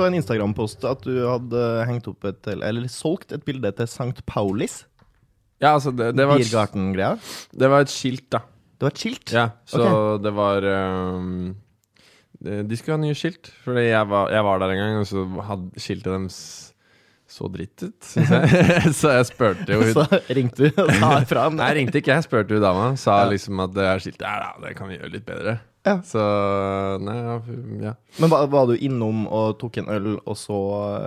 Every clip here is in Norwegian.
så en Instagram-post at du hadde hengt opp et, eller solgt et bilde til St. Paulis. Ja, altså, det, det, var Biergarten-greia. det var et skilt, da. Det var et skilt. Ja, så det var um, de skulle ha nye skilt. Fordi jeg var, jeg var der en gang, og så hadde skiltet deres så dritt ut, syns jeg. så jeg spurte jo hun Så ringte du og sa fra om Nei, jeg ringte ikke, jeg spurte hun dama. Sa liksom at det er skiltet Ja, det kan vi gjøre litt bedre. Ja. Så Nei, ja, ja. Men var, var du innom og tok en øl, og så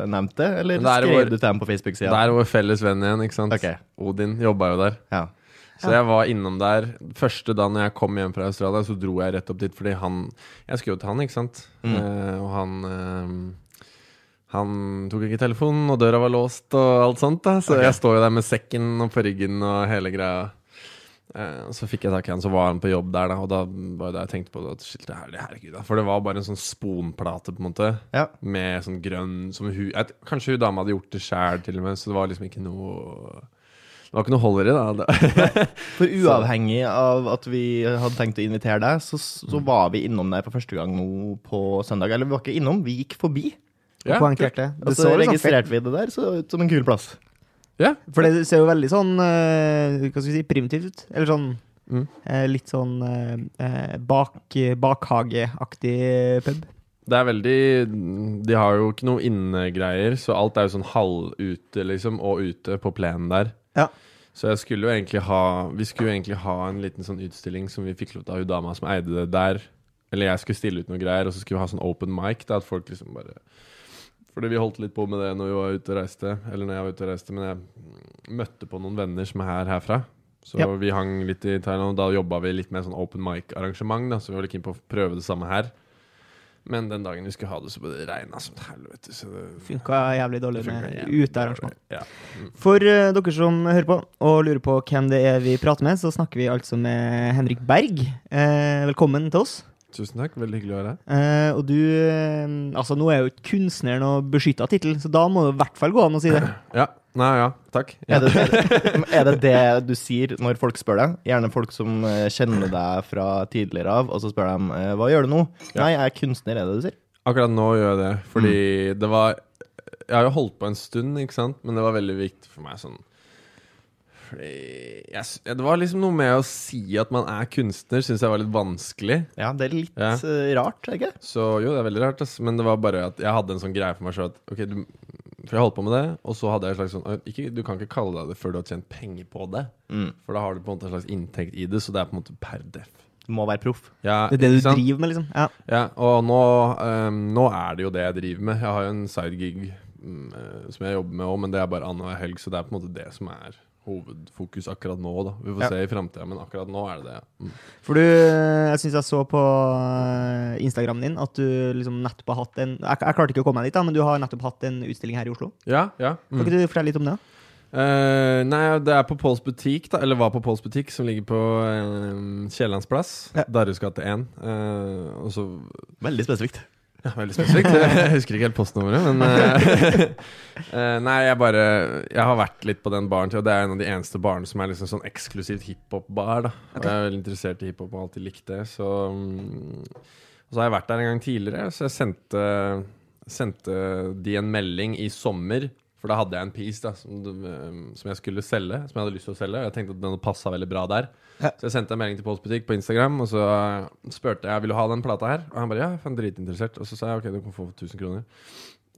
nevnte det? Eller er skrev vår- du til ham på Facebook-sida? Det er vår felles venn igjen, ikke sant. Okay. Odin jobba jo der. Ja. Så jeg var innom der. Første da når jeg kom hjem fra Australia, så dro jeg rett opp dit fordi han Jeg skulle jo til han, ikke sant. Mm. Eh, og han eh, Han tok ikke telefonen, og døra var låst og alt sånt. da Så okay. jeg står jo der med sekken og på ryggen og hele greia. Eh, så fikk jeg tak i han, så var han på jobb der, da. Og da var det jeg tenkte på. At shit, det her, det herregud, gud, For det var bare en sånn sponplate, på en måte. ja. Med sånn grønn som hun, jeg, Kanskje hun dama hadde gjort det sjæl, til og med. Så det var liksom ikke noe Det var ikke noe hold i det. For uavhengig av at vi hadde tenkt å invitere deg, så, så Mm. var vi innom deg for første gang nå på søndag. Eller vi var ikke innom, vi gikk forbi. Ja, Poengterte. Og så fett registrerte vi det der, så som en kul plass. Ja. For det ser jo veldig sånn eh, Hva skal vi si primitivt ut. Eller sånn Mm. eh, litt sånn eh, eh, bak, bakhageaktig pub. Det er veldig De har jo ikke noe innegreier, så alt er jo sånn halvute, liksom, og ute på plenen der. Ja. Så jeg skulle jo egentlig ha Vi skulle jo egentlig ha en liten sånn utstilling som vi fikk lov til av hun dama som eide det der. Eller jeg skulle stille ut noe greier, og så skulle vi ha sånn open mic. Da, at folk liksom bare Fordi vi holdt litt på med det når vi var ute og reiste. Eller når jeg var ute og reiste, men jeg møtte på noen venner som er her herfra. Så Ja. vi hang litt i Thailand, og da jobba vi litt med sånn open mic-arrangement. Så vi var litt keen på å prøve det samme her. Men den dagen vi skulle ha det, så ble det regna som helvete. Så det Funka jævlig dårlig med utearrangement. Ja. Mm. For uh, dere som hører på og lurer på hvem det er vi prater med, så snakker vi altså med Henrik Berg. Uh, velkommen til oss. Tusen takk, veldig hyggelig å være her. Eh, og du eh, Altså, nå er jo ikke kunstneren og beskytta tittel, så da må det i hvert fall gå an å si det. Ja, nei, ja, takk. Ja. Er det, er det det du sier når folk spør deg? Gjerne folk som eh, kjenner deg fra tidligere av, og så spør de eh, hva gjør du nå? Ja. Nei, jeg er kunstner, er det du sier? Akkurat nå gjør jeg det, fordi det var Jeg har jo holdt på en stund, ikke sant, men det var veldig viktig for meg sånn Jeg, Det var liksom noe med å si at man er kunstner, syns jeg var litt vanskelig. Ja, det er litt Ja. eh, rart, ikke? Så jo, det er veldig rart, ass. men det var bare at jeg hadde en sånn greie for meg sjøl at Ok, du For jeg holdt på med det, og så hadde jeg en slags sånn ikke, Du kan ikke kalle deg det før du har tjent penger på det. Mm. For da har du på en måte en slags inntekt i det, så det er på en måte per def. Du må være proff. Ja, Det er det du sant? driver med, liksom. Ja. Ja, og nå, um, nå er det jo det jeg driver med. Jeg har jo en sidegig mm, eh, som jeg jobber med òg, men det er bare annenhver helg, så det er på en måte det som er hovedfokus akkurat nå, da. Vi får Ja. se i framtida, men akkurat nå er det det. Mm. For du, jeg syns jeg så på eh, Instagramen din at du liksom nettopp har hatt en Jeg, jeg klarte ikke å komme meg dit, da, men du har nettopp hatt en utstilling her i Oslo. Ja, ja. Kan Mm. ikke du fortelle litt om det? Uh, nei, det er på Pauls butikk, da, eller var på Pauls butikk, som ligger på uh, Kiellands plass. Ja. Darhus gate 1. Uh, Veldig spesifikt. Ja, veldig spesifikt. Jeg husker ikke helt postnummeret, men eh, eh, Nei, jeg bare Jeg har vært litt på den baren og det er en av de eneste barene som er liksom sånn eksklusivt hiphop-bar. da Og jeg er veldig interessert i hiphop og alltid likt det, så mm, så har jeg vært der en gang tidligere, så jeg sendte Sendte de en melding i sommer. For da hadde jeg en piece da som, eh, som jeg skulle selge, som jeg hadde lyst til å selge. Og jeg tenkte at den passa veldig bra der. Ja. Så jeg sendte en melding til Postbutikk på Instagram, og så eh, spurte jeg vil du ha den plata her. Og han bare ja, jeg er dritinteressert. Og så sa jeg ok, du kan få 1000 kroner.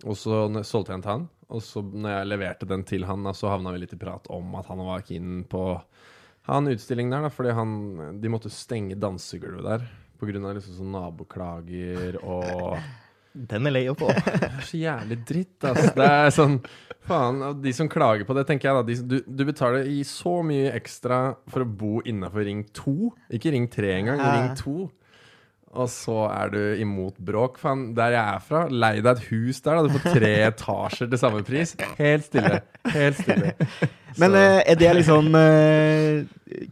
Og så solgte jeg den til han. Og så når jeg leverte den til han, så havna vi litt i prat om at han var keen på han utstillingen utstilling der, da, fordi han, de måtte stenge dansegulvet der. Av liksom sånn naboklager og Den er lei å få. det er så jævlig dritt, ass. Det er sånn Faen, de som klager på det, tenker jeg da de, du, du betaler i så mye ekstra for å bo innafor Ring 2. Ikke Ring 3 engang, Ja. Ring 2. Og så er du imot bråk. Faen, der jeg er fra, lei deg et hus der, da. Du får tre etasjer til samme pris. Helt stille. Helt stille. Men eh, er det liksom uh,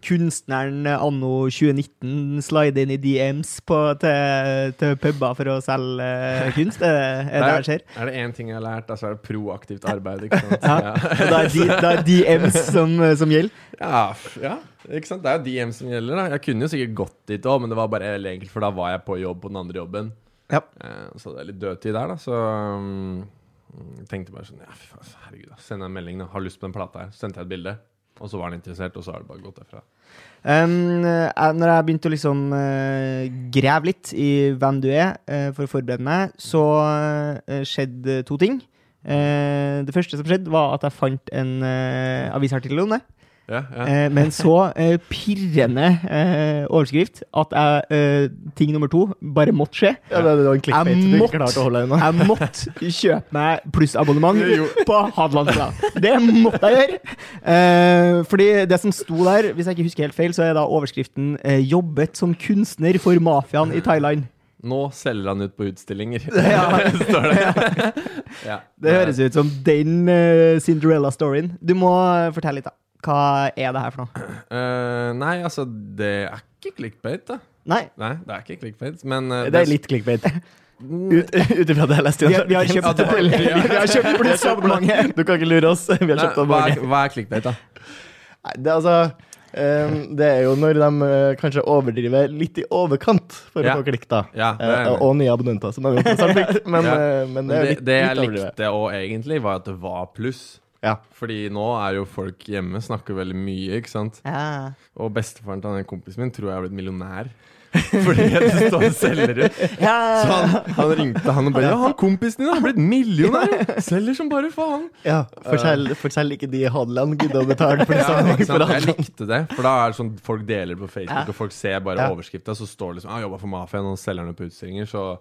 kunstneren anno 2019 slide inn i DMs på, til, til puber for å selge uh, kunst? Er det er det det skjer? Er det én ting jeg har lært, så altså er det proaktivt arbeid. Ikke sant? Ja. Og da er, de, da er DMs som, som gjelder? Ja, ja, ikke sant? Det er jo DM som gjelder. da Jeg kunne jo sikkert gått dit òg, men det var bare helt enkelt, for da var jeg på jobb på den andre jobben. Ja. Eh, så det er litt dødtid der, da. Så um, tenkte bare sånn Ja, fy faen, herregud, da. Send en melding, da. Har lyst på den plata her. Sendte jeg et bilde. Og så var han interessert, og så har det bare gått derfra. Um, når jeg begynte å liksom uh, grave litt i hvem du er, uh, for å forberede meg, så uh, skjedde to ting. Det første som skjedde, var at jeg fant en avisartikkel om det. Ja, ja. Eh, men så eh, pirrende eh, overskrift at jeg, eh, ting nummer to bare måtte skje. Ja, det, det var en Jeg måtte- å holde. Jeg måtte kjøpe meg plussabonnement på Hadelandsbladet. Det måtte jeg gjøre. Eh, fordi det som sto der, hvis jeg ikke husker helt feil, så er da overskriften eh, 'Jobbet som kunstner for mafiaen i Thailand'. Nå selger han ut på utstillinger, Ja. står det. Ja. Det høres ut som den eh, Cinderella-storyen. Du må eh, fortelle litt, da. Hva er det her for noe? Uh, nei, altså, det er ikke clickbait, da. Nei, Nei, det er ikke clickbait, men uh, Det er litt clickbait. Ut Ut ifra det jeg leste. vi har, vi har kjøpt, Ja, det- kjøpt plussabonnementet. Du kan ikke lure oss. Vi har kjøpt av hva, er, hva er clickbait, da? Nei, det er altså Um, Det er jo når de uh, kanskje overdriver litt i overkant for Ja. å få klikk, da. Ja, det er Eh, og nye abonnenter, som er jo interessant. Men, Ja. uh, men det er det, litt, det jeg litt overdrivet. likte òg egentlig, var at det var pluss. Ja. Fordi nå er jo folk hjemme, snakker veldig mye, ikke sant. Ja. Og bestefaren til den kompisen min tror jeg har blitt millionær. Fordi jeg står og selger ut. Ja. Så han, han ringte han og bare Ja, han kompisen din har blitt millionær! Selger som bare faen! ja. Fortell, fortell ikke de i Hadeland gidder å betale for det Ja, samme. for? Jeg likte det, for da er det sånn folk deler på Facebook, Ja. og folk ser bare Ja. overskrifta, så står det liksom Han 'jobba for mafiaen', og selger den på utstillinger, så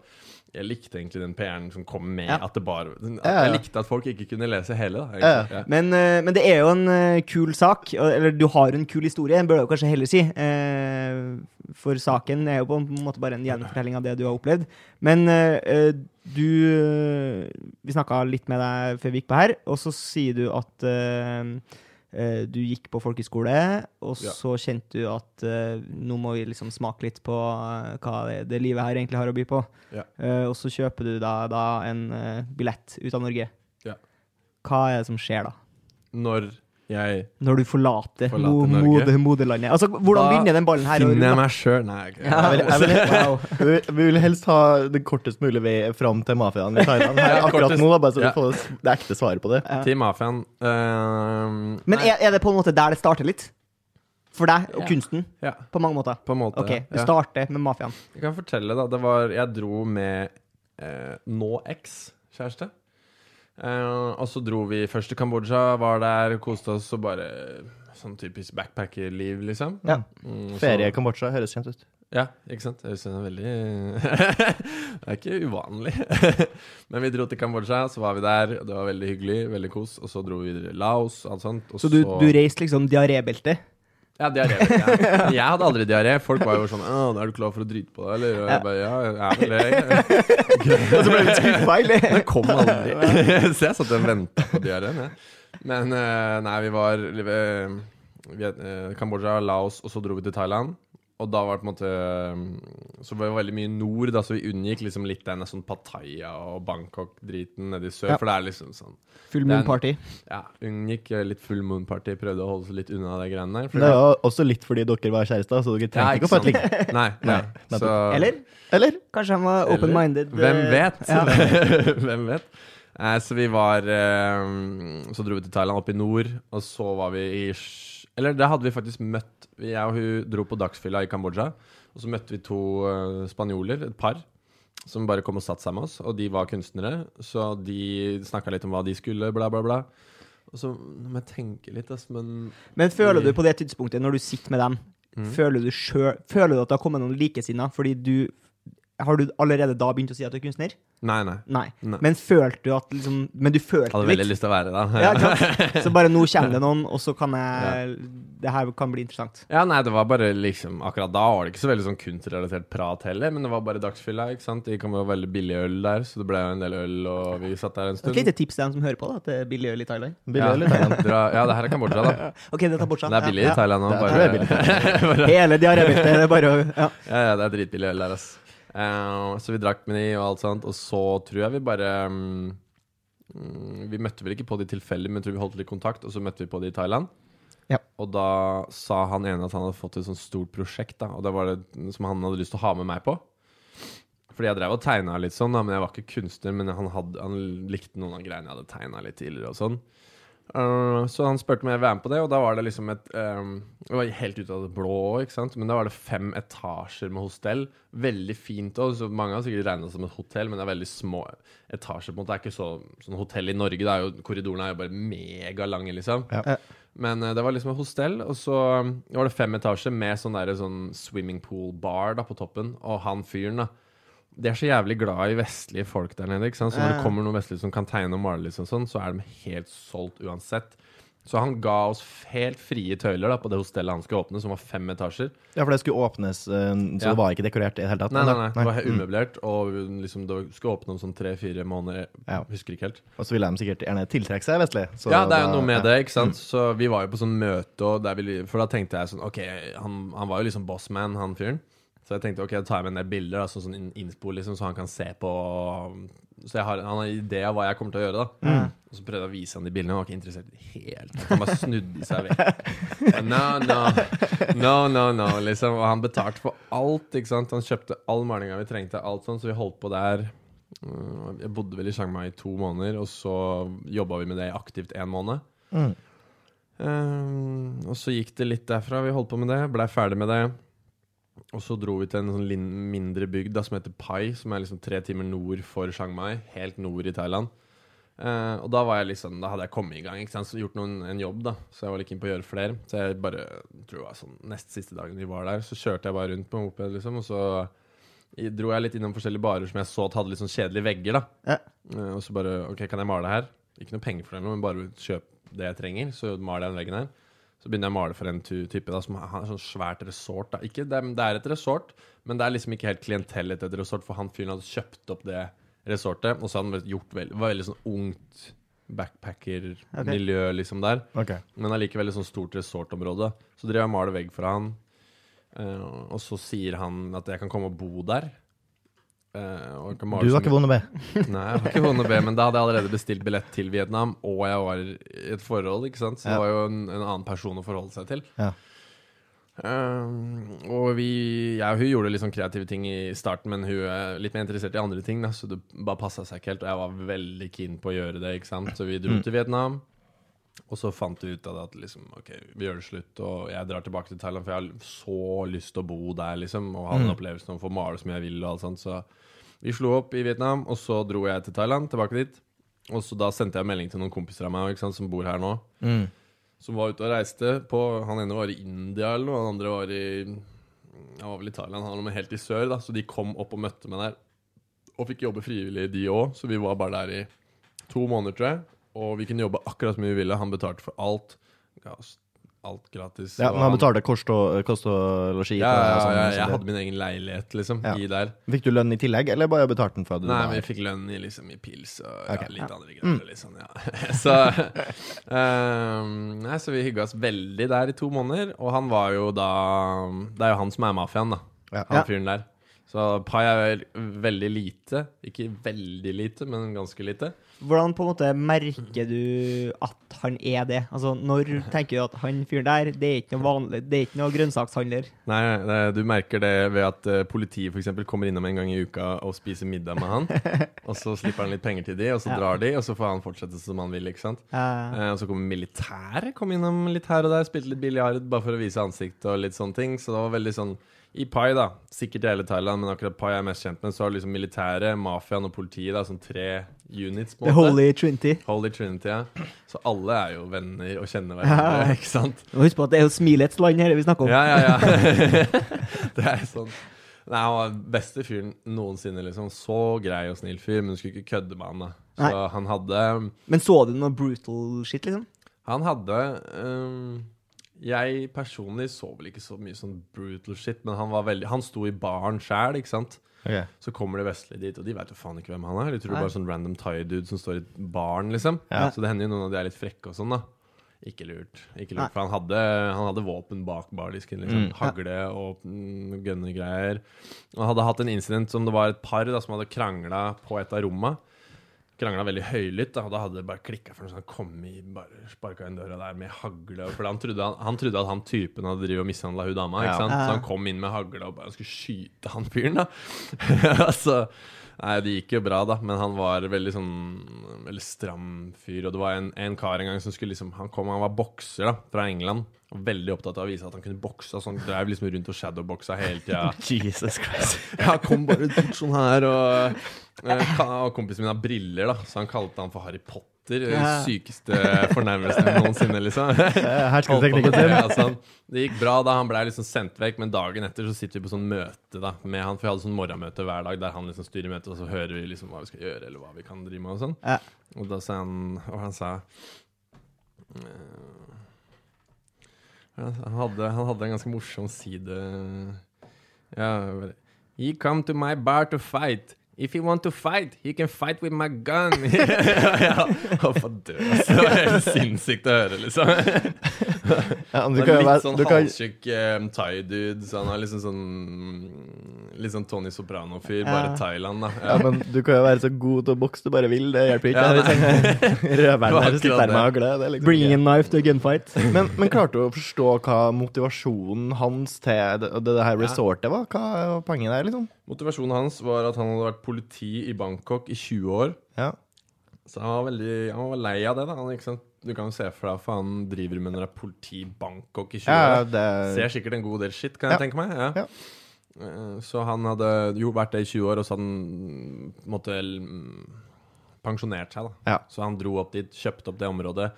jeg likte egentlig den PR-en som kom med Ja. at det bare at. Jeg likte at folk ikke kunne lese hele, da. Ja, Men, eh, men det er jo en eh, kul sak, eller du har en kul historie, bør du kanskje heller si. Eh, for saken er jo på en måte bare en gjenfortelling av det du har opplevd. Men du Vi snakka litt med deg før vi gikk på her, og så sier du at du gikk på folkeskole, og Ja. så kjente du at uh, nå må vi liksom smake litt på eh, hva det, det livet her egentlig har å by på. Ja. Uh, og så kjøper du da, da en uh, billett ut av Norge. Ja. Hva er det som skjer da? Når jeg Når du forlater, Forlater mo Norge. moderlandet. Altså, hvordan Da begynner den ballen her? finner jeg meg sjøl Nei, okay. Ja, Jeg vil, jeg vil, wow. vi vil- vi vil helst ha den kortest mulig vei fram til mafiaen i Thailand. Her, akkurat nå, da, bare så Ja. du får det ekte svaret på det. Ja. til mafiaen uh, Men er, er det på en måte der det starter litt? For deg og Ja. kunsten, Ja, på mange måter? på en måte. Ok, du ja. starter med mafiaen. Jeg kan fortelle, da. Det var Jeg dro med eh, nå eks-kjæreste. Eh, og så dro vi først til Kambodsja, var der, koste oss og bare Sånn typisk backpackerliv, liksom. Ja. Mm, Ferie i Kambodsja høres kjent ut. Ja, ikke sant? Jeg det er veldig Det er ikke uvanlig. Men vi dro til Kambodsja, så var vi der, og det var veldig hyggelig, veldig kos. Og så dro vi videre til Laos, alt sånt. Og Så du, du reiste liksom diarébelte? Ja, diaré. Ja. Jeg hadde aldri diaré. Folk var jo sånn 'Er du klar for å drite på deg?' Eller jeg bare Ja, jeg er vel det. Og så ble det eller? Kom aldri. så jeg satt og venta på diareen. Men eh, nei, vi var i eh, Kambodsja, Laos, og så dro vi til Thailand. Og da var det på en måte eh, Så var det veldig mye nord, da, så vi unngikk liksom litt den sånn Pattaya og Bangkok-driten nede i sør. Ja. For det er liksom sånn Full moon party. Ja, unngikk eh, litt full moon-party. Prøvde å holde seg litt unna de greiene der. det er jo også litt fordi dere var kjærester, så dere Ja, trengte ikke å få et ligg. Nei. Nei. Så, Eller? Eller? Kanskje han var open-minded? Hvem eh, vet? Ja. Hvem vet? Eh, så vi var eh, Så dro vi til Thailand, opp i nord, og så var vi i Eller det hadde vi faktisk møtt Jeg og hun dro på dagsfylla i Kambodsja, og så møtte vi to eh, spanjoler, et par, som bare kom og satte seg med oss, og de var kunstnere, så de snakka litt om hva de skulle, bla, bla, bla. Og så må jeg tenke litt, ass, men Men føler du på det tidspunktet, når du sitter med dem, Mm. føler, du selv, føler du at det har kommet noen likesinnede? Fordi du Har du allerede da begynt å si at du er kunstner? Nei, nei. Nei. Nei. Men følte du at liksom Men du følte Hadde veldig litt? lyst til å være det, da. Ja, klart. Så bare nå kommer det noen, og så kan jeg Det her kan bli interessant. Ja, nei, det var bare liksom Akkurat da var det ikke så veldig sånn kunstrelatert prat heller, men det var bare dagsfylla, ikke sant. Det kom jo veldig billig øl der, så det ble jo en del øl, og vi satt der en Et stund. lite tips til dem som hører på, da, at det er billig øl i Thailand. Billig ja, i Thailand? dra, ja, det her er Kambodsja, da. OK, det tar bort seg. Det er billig i Thailand nå. Bare, er. Hele diarébeltet. Det er bare å ja. ja, ja, det er dritbillig øl der, ass. Eh, så vi drakk med de og alt sånt, og så tror jeg vi bare mm, Vi møtte vel ikke på de tilfeldig, men jeg tror vi holdt litt kontakt, og så møtte vi på de i Thailand. Ja. Og da sa han ene at han hadde fått et sånt stort prosjekt, da, og det var det som han hadde lyst til å ha med meg på. Fordi jeg drev og tegna litt sånn, da, men jeg var ikke kunstner. Men han, hadde, han likte noen av greiene jeg hadde tegna litt tidligere og sånn. Uh, så han spurte om jeg ville være med på det, og da var det liksom et um, Det var helt ut av det blå, ikke sant, men da var det fem etasjer med hostell. Veldig fint òg. Mange har sikkert regna det som et hotell, men det er veldig små etasjer. på en måte Det er ikke så, sånn hotell i Norge. Det er jo, korridorene er jo bare megalange, liksom. Ja. Men uh, det var liksom et hostell, og så um, var det fem etasjer med sånn, der, sånn swimming pool bar på toppen. Og han fyren, da de er så jævlig glad i vestlige folk der nede. ikke sant? Så når det kommer noen vestlige som kan tegne og male, liksom sånn, så er de helt solgt uansett. Så han ga oss helt frie tøyler da, på det hostellet han skulle åpne, som var fem etasjer. Ja, for det skulle åpnes, eh, så Ja. det var ikke dekorert i det hele tatt? Nei, nei, nei, det var helt Mm. umøblert, og liksom, det skulle åpne om sånn tre-fire måneder. Ja. Husker ikke helt. Og så ville de sikkert gjerne tiltrekke seg vestlig. så ja, det er jo noe med ja. Mm. det, ikke sant. Så vi var jo på sånn møte, og der vi, for da tenkte jeg sånn Ok, han, han var jo liksom bossman, han fyren. Så jeg tenkte ok, da tar jeg med en del bilder, da, sånn, sånn innspo, liksom, så han kan se på Så jeg har, han har en idé av hva jeg kommer til å gjøre, da. Mm. Og så prøvde jeg å vise han de bildene, han var ikke interessert i det helt. Han bare snudde seg vekk. No, no, no, no, no, liksom. Og han betalte for alt, ikke sant. Han kjøpte all malinga vi trengte, alt sånn, så vi holdt på der. Uh, Jeg bodde vel i Chiang Mai i to måneder, og så jobba vi med det aktivt en måned. Mm. Um, og så gikk det litt derfra. Vi holdt på med det, blei ferdig med det. Og så dro vi til en sånn mindre bygd da, som heter Pai, som er liksom tre timer nord for Chiang Mai. Helt nord i Thailand. Eh, og da var jeg liksom Da hadde jeg kommet i gang. Ikke sant? Så gjort noen, en jobb, da. Så jeg var litt keen på å gjøre flere. Så jeg bare tror det var sånn nest siste dagen vi var der, så kjørte jeg bare rundt på moped, liksom. Og så dro jeg litt innom forskjellige barer som jeg så at hadde litt sånn kjedelige vegger, da. Ja. Eh, og så bare OK, kan jeg male her? Ikke noe penger for det, men bare kjøp det jeg trenger, så maler jeg den veggen her. Så begynner jeg å male for en type da, som har sånn svært resort. Da. Ikke, det, det er et resort, men det er liksom ikke helt klientellet etter et resort, for han fyren hadde kjøpt opp det resortet, og så hadde han gjort veldig, var veldig sånn ungt backpacker-miljø liksom der. Okay. Men allikevel et sånn stort resortområde. Så driver jeg og maler vegg for han, eh, og så sier han at jeg kan komme og bo der. Male Du var ikke vond å be? Nei, jeg var ikke vond å be, men da hadde jeg allerede bestilt billett til Vietnam, og jeg var i et forhold, ikke sant? Så det Ja. var jo en, en annen person å forholde seg til. Ja. Um, og vi, jeg og hun gjorde litt sånn kreative ting i starten, men hun er litt mer interessert i andre ting, da, så det bare passa seg ikke helt. Og jeg var veldig keen på å gjøre det, ikke sant. Så vi dro Mm. til Vietnam. Og så fant vi ut av det at liksom, ok, vi gjør det slutt, og jeg drar tilbake til Thailand, for jeg har så lyst til å bo der, liksom, og ha den Mm. opplevelsen om å få male som jeg vil, og alt sånt. Så vi slo opp i Vietnam, og så dro jeg til Thailand, tilbake dit. Og så da sendte jeg melding til noen kompiser av meg sant, som bor her nå, Mm. som var ute og reiste på Han ene var i India eller noe, han andre var i Jeg var vel i Thailand, han var helt i sør, da, så de kom opp og møtte meg der. Og fikk jobbe frivillig, de òg, så vi var bare der i to måneder, tror jeg. Og vi kunne jobbe akkurat som vi ville. Han betalte for alt. Ga oss alt gratis. Ja, men han betalte kost og, kost og losji? ja, ja, ja, ja, sånn, jeg, hadde min egen leilighet, liksom, Ja. i der. Fikk du lønn i tillegg, eller bare betalte den for at du Nei, men vi fikk lønn i, liksom, i pils og Ok. ja, litt Ja. andre greier. Liksom, ja. så, um, nei, så vi hygga oss veldig der i to måneder. Og han var jo da Det er jo han som er mafiaen, da. Ja. Han Ja. fyren der. Så Pai er vel veldig lite. Ikke veldig lite, men ganske lite. Hvordan på en måte merker du at han er det? Altså, Når tenker du at han fyren der, det er ikke noe vanlig, det er ikke noe grønnsakshandler? Nei, det, du merker det ved at uh, politiet eksempel kommer innom en gang i uka og spiser middag med han. og så slipper han litt penger til de, og så Ja. drar de, og så får han fortsette som han vil. ikke sant? Ja. Uh, og så kommer militæret kom innom litt her og der, spilte litt biljard bare for å vise ansikt og litt sånne ting. Så det var veldig sånn I Pai, da, sikkert i hele Thailand, men akkurat Pai er mest kjent med, så har du liksom militæret, mafiaen og politiet, da, sånn tre units, på The en måte. Holy Trinity. Holy Trinity, ja. Så alle er jo venner og kjenner hverandre, Ja. ikke sant? Og Husk på at det er jo smilets land her vi snakker om. Ja, ja, ja. det er sånn. Nei, han var beste fyren noensinne, liksom. Så grei og snill fyr, men du skulle ikke kødde med han, da. Så Nei. han hadde Men så du noe brutal shit, liksom? Han hadde øhm, Jeg personlig så vel ikke så mye sånn brutal shit, men han var veldig Han sto i baren sjæl, ikke sant. Okay. Så kommer de vestlige dit, og de veit jo faen ikke hvem han er. De tror Nei. bare sånn random Thai-dude som står i baren, liksom. Ja. Så det hender jo noen av de er litt frekke og sånn, da. Ikke lurt. Ikke lurt, For han hadde, han hadde våpen bak bardisken. Liksom. Mm. Hagle og mm, gønnegreier. Han hadde hatt en incident som det var et par da, som hadde krangla på et av romma. Krangla veldig høylytt. Da, og da hadde det bare klikka for noe sånn kom i, bare sparka inn døra der med hagle. For han trodde, han, han trodde at han typen hadde drevet og mishandla hun dama. Ja. Ikke sant? Så han kom inn med hagle og bare skulle skyte han fyren, da. altså, nei, det gikk jo bra, da, men han var veldig sånn Veldig stram fyr. Og det var en, en kar en gang som skulle liksom Han kom, han var bokser da, fra England. Og veldig opptatt av å vise at han kunne bokse. Så han drev liksom rundt og shadowboxa hele tida. Jesus Christ. Ja, kom bare bort sånn her, og, eh, og kompisen min har briller, da, så han kalte han for Harry Potter. Den Ja. sykeste fornærmelsen noensinne, liksom. Hersketeknikken sin. Sånn. Det gikk bra da, han blei liksom sendt vekk, men dagen etter så sitter vi på sånn møte da med han, for vi hadde sånn morgenmøte hver dag der han liksom styrer møtet, og så hører vi liksom hva vi skal gjøre, eller hva vi kan drive med og sånn. Ja. Og da sa han Og han sa eh, han hadde, han hadde en ganske morsom side Ja, He come to my bar to fight. If he want to fight, he can fight with my gun. ja, Å, for død, altså. Det var helt sinnssykt å høre, liksom. Ja, du Han kan litt sånn du kan, halvtjukk um, thai-dude, så han er liksom sånn Litt sånn Tony Soprano-fyr, bare Thailand, da. ja, men du kan jo være så god til å bokse du bare vil. Det hjelper ikke. Ja, Røveren Det var her sitter med hagle. Liksom Bring a knife to a gunfight. Men, men klarte du å forstå hva motivasjonen hans til det, det, her Ja. resortet var? Hva var poenget der, liksom? Motivasjonen hans var at han hadde vært politi i Bangkok i 20 år. Ja. Så han var veldig Han var lei av det, da. Han? Du kan jo se for deg hva han driver med når det er politi i Bangkok i 20 ja år. det, Ser sikkert en god del shit, kan jeg tenke meg. Ja. Ja. Eh, Så han hadde jo vært det i 20 år, og så hadde han måtte vel pensjonert seg. da Ja. Så han dro opp dit, kjøpte opp det området.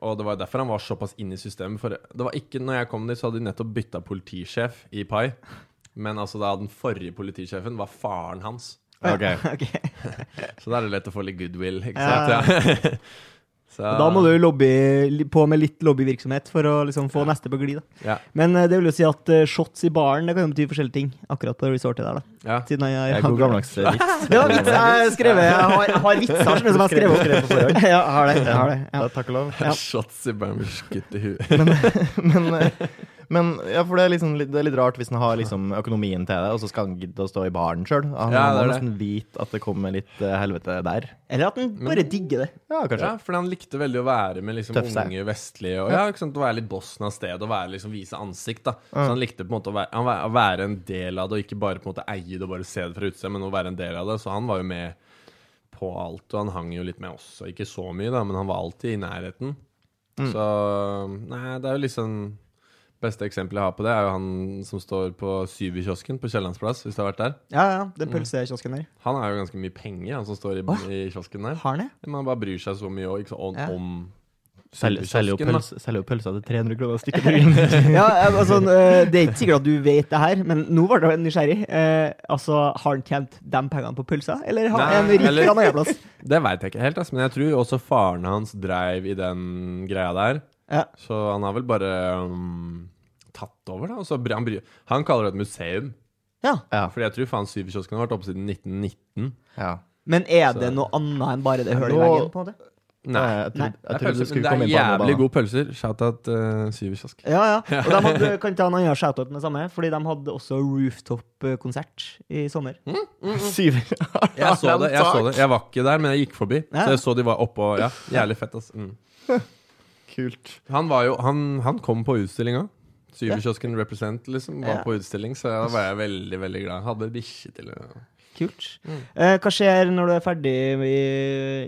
Og det var derfor han var såpass inne i systemet. For det var ikke, når jeg kom dit, så hadde de nettopp bytta politisjef i Pai. Men altså da den forrige politisjefen var faren hans. Ok. Så da er det lett å få litt goodwill, ikke sant? Ja. Så, Da må du lobby, på med litt lobbyvirksomhet for å liksom få neste på glid. da. Ja. Men eh, det vil jo si at eh, shots i baren det kan jo bety forskjellige ting. Akkurat på det resortet der, da. ja. Siden jeg, jeg, har er god gammeldags vits. ja, vits jeg har skrevet. Jeg har, jeg har vitser som jeg har skrevet Skrevet på forhånd. Ja, jeg har det. Jeg har det. Ja. Ja, takk og lov. Ja. Shots i baren med skutt i huet. Men, eh, men ja, for det er, liksom, det er litt rart hvis han har liksom økonomien til det, og så skal han gidde å stå i baren sjøl. Han Ja, må nesten vite at det kommer litt eh, helvete der. Eller at han bare digger det. Ja, kanskje. Ja, for han likte veldig å være med liksom unge vestlige og ja, ikke sant, å være litt bossen av stedet og være, liksom, vise ansikt. da Så han likte på en måte å være, å være en del av det, og ikke bare på en måte eie det og bare se det fra utsida, men å være en del av det. Så han var jo med på alt, og han hang jo litt med oss. Ikke så mye, da, men han var alltid i nærheten. Mm. Så Nei, det er jo liksom Beste eksempelet jeg har på det, er jo han som står på Syverkiosken på Kiellandsplass, hvis du har vært der. Ja, ja. Den pølsekiosken der. Han har jo ganske mye penger, han som står i, Åh. i kiosken der. Har han det? Man bare bryr seg så mye også, ikke, sant, om, Ja. om Selger selger jo Syverkiosken, da. pølse- selger jo pølser til 300 kroner stykket. Ja, altså, eh, Det er ikke sikkert at du vet det her, men nå var jeg nysgjerrig. Eh, altså, Har han tjent de pengene på pølsa, eller har Nei, han rik eller- fra en annen plass? Det veit jeg ikke helt, ass, men jeg tror også faren hans dreiv i den greia der. Ja. Så han har vel bare um, tatt over, da. Og så han, han kaller det et museum. ja. Ja. Fordi jeg tror faen Syverkiosken har vært oppe siden 1919. ja. Men er Så- det noe annet enn bare det hullet i veggen? på en måte? Nei. Jeg, Nei. trodde- Det er, pølser, det er jævlig gode pølser. Shout-out uh, Syverkiosk. Ja, ja. Og de hadde, kan ta en annen shout-out med det samme, fordi de hadde også rooftop-konsert i sommer. Syv. Jeg så det. Jeg så det Jeg var ikke der, men jeg gikk forbi. Ja. Så jeg så de var oppå. Ja, jævlig fett, altså. Mm. Kult. Han var jo Han, han kom på utstillinga. Syverkiosken Represent liksom var Ja. på utstilling, så da var jeg veldig veldig glad. Hadde bikkje til å Kult. Mm. Eh, hva skjer når du er ferdig i,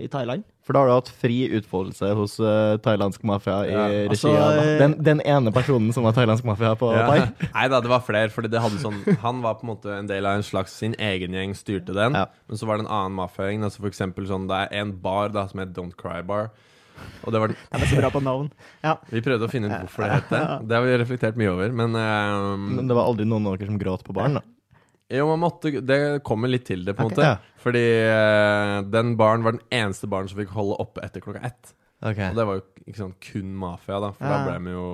i Thailand? For da har du hatt fri utfoldelse hos uh, thailandsk mafia i Ja, regi altså, av eh, den, den ene personen som var thailandsk mafia på Ja. Pai. Nei da, det var flere. Fordi det hadde sånn Han var på en måte en del av en slags sin egen gjeng, styrte den. Ja. Men så var det en annen mafiagjeng. Altså for eksempel sånn, det er en bar da som heter Don't Cry Bar. Og det var den De er så bra på navn. Ja. Vi prøvde å finne ut hvorfor det het det. Det har vi reflektert mye over. Men, um, Men det var aldri noen av dere som gråt på baren, da. jo, man måtte Det kommer litt til det, på en okay, måte. Ja. Fordi uh, den baren var den eneste baren som fikk holde oppe etter klokka ett. Og det var jo ikke sånn kun mafia, da. For Ja. da ble vi jo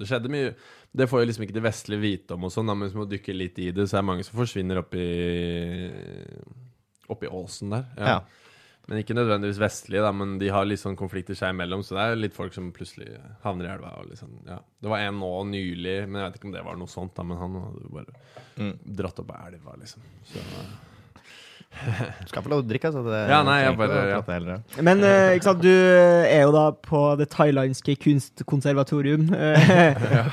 Det skjedde mye Det får jo liksom ikke de vestlige vite om og sånn, men hvis man dykker litt i det, så er det mange som forsvinner oppi Oppi åsen der. Ja. Ja. Men ikke nødvendigvis vestlige, da, men de har litt sånn konflikter seg imellom. Så det er litt folk som plutselig havner i elva. Og liksom, ja. Det var en nå nylig, men jeg vet ikke om det var noe sånt, da, men han hadde bare Mm. dratt opp av elva, liksom. Så skal få lov til å drikke, altså. Det, Ja, nei, jeg bare- ja. Men eh, ikke sant, du er jo da på det thailandske kunstkonservatorium eh,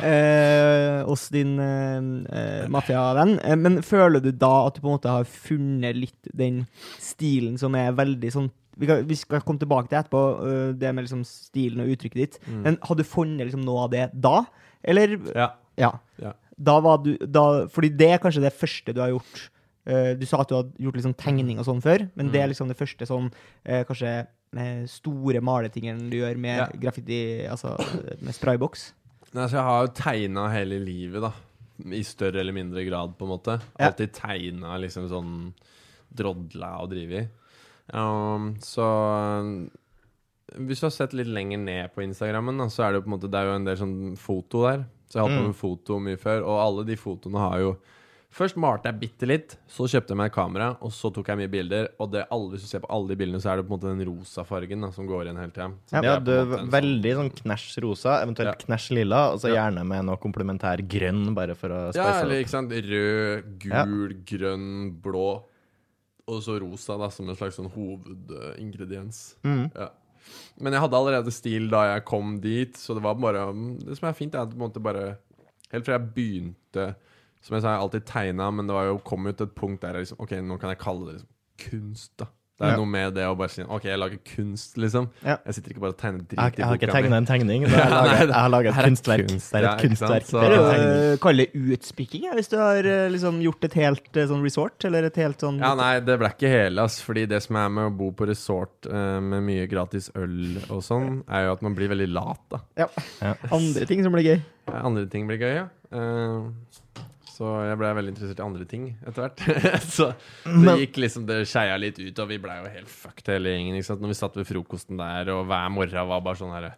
eh, hos din eh, eh, mafiavenn. Eh, men føler du da at du på en måte har funnet litt den stilen som er veldig sånn vi, kan, vi skal komme tilbake til etterpå, eh, det med liksom stilen og uttrykket ditt. Mm. Men har du funnet liksom noe av det da? Eller Ja. Ja. Ja. Da var du da, Fordi det er kanskje det første du har gjort. Eh, du sa at du hadde gjort liksom tegning og sånn før, men Mm. det er liksom det første sånn eh, kanskje eh, store maletingen du gjør med Ja. graffiti, altså med sprayboks. Nei, så jeg har jo tegna hele livet, da. I større eller mindre grad, på en måte. Ja. Alltid tegna liksom sånn drodla og drive i. Um, så Hvis du har sett litt lenger ned på Instagrammen, så er det jo på en måte Det er jo en del sånn foto der. Så jeg har holdt på Mm. med foto mye før, og alle de fotoene har jo Først malte jeg bitte litt, så kjøpte jeg meg et kamera, og så tok jeg mye bilder. Og det, alle, hvis du ser på alle de bildene, så er det på en måte den rosa fargen da, som går igjen hele tida. Så Ja, du er sånn- veldig sånn knæsj rosa, eventuelt Ja. knæsj lilla, og så Ja. gjerne med noe komplementær grønn, bare for å Ja, eller opp. ikke sant Rød, gul, grønn, blå Og så rosa da som en slags sånn hovedingrediens Mm. ja. Men jeg hadde allerede stil da jeg kom dit Så det var bare Det som er fint er at på en måte bare Helt fra jeg begynte Som jeg sa, jeg har alltid tegnet Men det var jo kom ut et punkt der jeg liksom Ok, nå kan jeg kalle det liksom kunst da Det er Ja. noe med det å bare si Ok, jeg lager kunst liksom Ja. Jeg sitter ikke bare og tegner dritt i boka mi. jeg har ikke tegna en tegning, men jeg har laget, jeg har laget et er kunstverk. kunst. Det er et kunstverk. Så- Det er jo kalle utspikking, ja, hvis du har eh, liksom gjort et helt eh, sånn resort, eller et helt sånn Ja, nei, det ble ikke hele, ass. Fordi det som er med å bo på resort eh, med mye gratis øl og sånn, er jo at man blir veldig lat, da. andre ting som blir gøy. Ja, Andre ting blir gøy, ja. Eh, så jeg ble veldig interessert i andre ting etter hvert. så det Men- gikk liksom, det skeia litt ut, og vi blei jo helt fucked hele gjengen. ikke sant? Når vi satt ved frokosten der, og hver morgen var bare sånn herre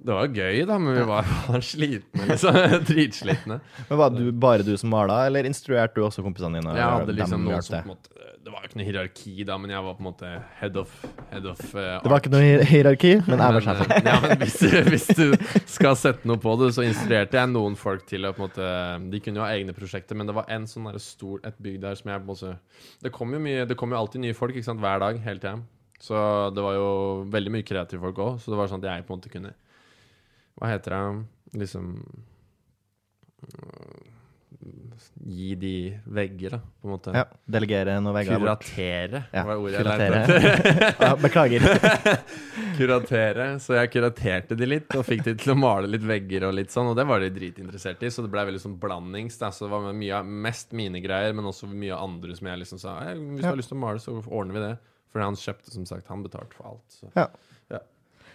Det var gøy, da, men vi var, var slitne, liksom. Dritslitne. Men Var du bare du som mala, eller instruerte du også kompisene dine? Jeg hadde liksom noen som på en måte Det var ikke noe hierarki da, men jeg var på en måte head of, head of art. Det var ikke noe hier- hierarki, men jeg var Men, sjefen. eh, Ja, men hvis, du- hvis du skal sette noe på det, så instruerte jeg noen folk til å på en måte De kunne jo ha egne prosjekter, men det var en sånn der stor et bygg der som jeg på en måte Det kom jo mye Det kom jo alltid nye folk, ikke sant, hver dag, hele tida. Så det var jo veldig mye kreative folk òg, så det var sånn at jeg på en måte kunne Hva heter det Liksom øh, Gi de vegger, da, på en måte. Ja, Delegere noen vegger bort. Kuratere, Ja, var ordet jeg lærte. Ja, beklager. kuratere. Så jeg kuraterte de litt, og fikk de til å male litt vegger og litt sånn. Og det var de dritinteressert i, så det ble veldig sånn blandings. Da. Så det var mye, mest mine greier, men også mye andre som jeg liksom sa «Ei, Hvis du Ja. har lyst til å male, så ordner vi det. For han kjøpte, som sagt, han betalte for alt. Så.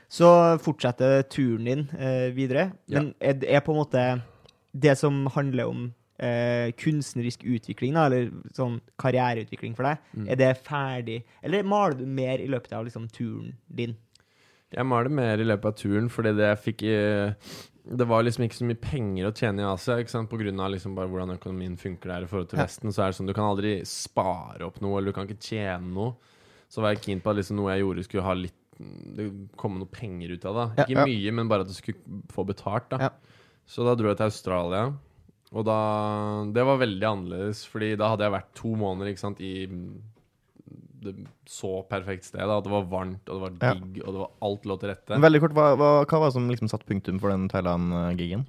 Så fortsetter turen din eh, videre. Men er, er på en måte det som handler om eh, kunstnerisk utvikling, da, eller sånn karriereutvikling for deg, Mm. er det ferdig? Eller maler du mer i løpet av liksom, turen din? Jeg maler mer i løpet av turen, fordi det jeg fikk i det var liksom ikke så mye penger å tjene i Asia, ikke sant? på grunn av liksom bare hvordan økonomien funker der i forhold til Vesten. Så er det sånn, Du kan aldri spare opp noe, eller du kan ikke tjene noe. Så var jeg keen på at liksom noe jeg gjorde, skulle ha litt Det komme noe penger ut av det. Ikke Ja. mye, men bare at du skulle få betalt. da Ja. Så da dro jeg til Australia. Og da Det var veldig annerledes, Fordi da hadde jeg vært to måneder ikke sant, i det så perfekt sted. Da. Det var varmt, og det var Ja. digg, og det var alt lå til rette. Veldig kort, hva, hva, hva var det som liksom satte punktum for den Thailand-gigen?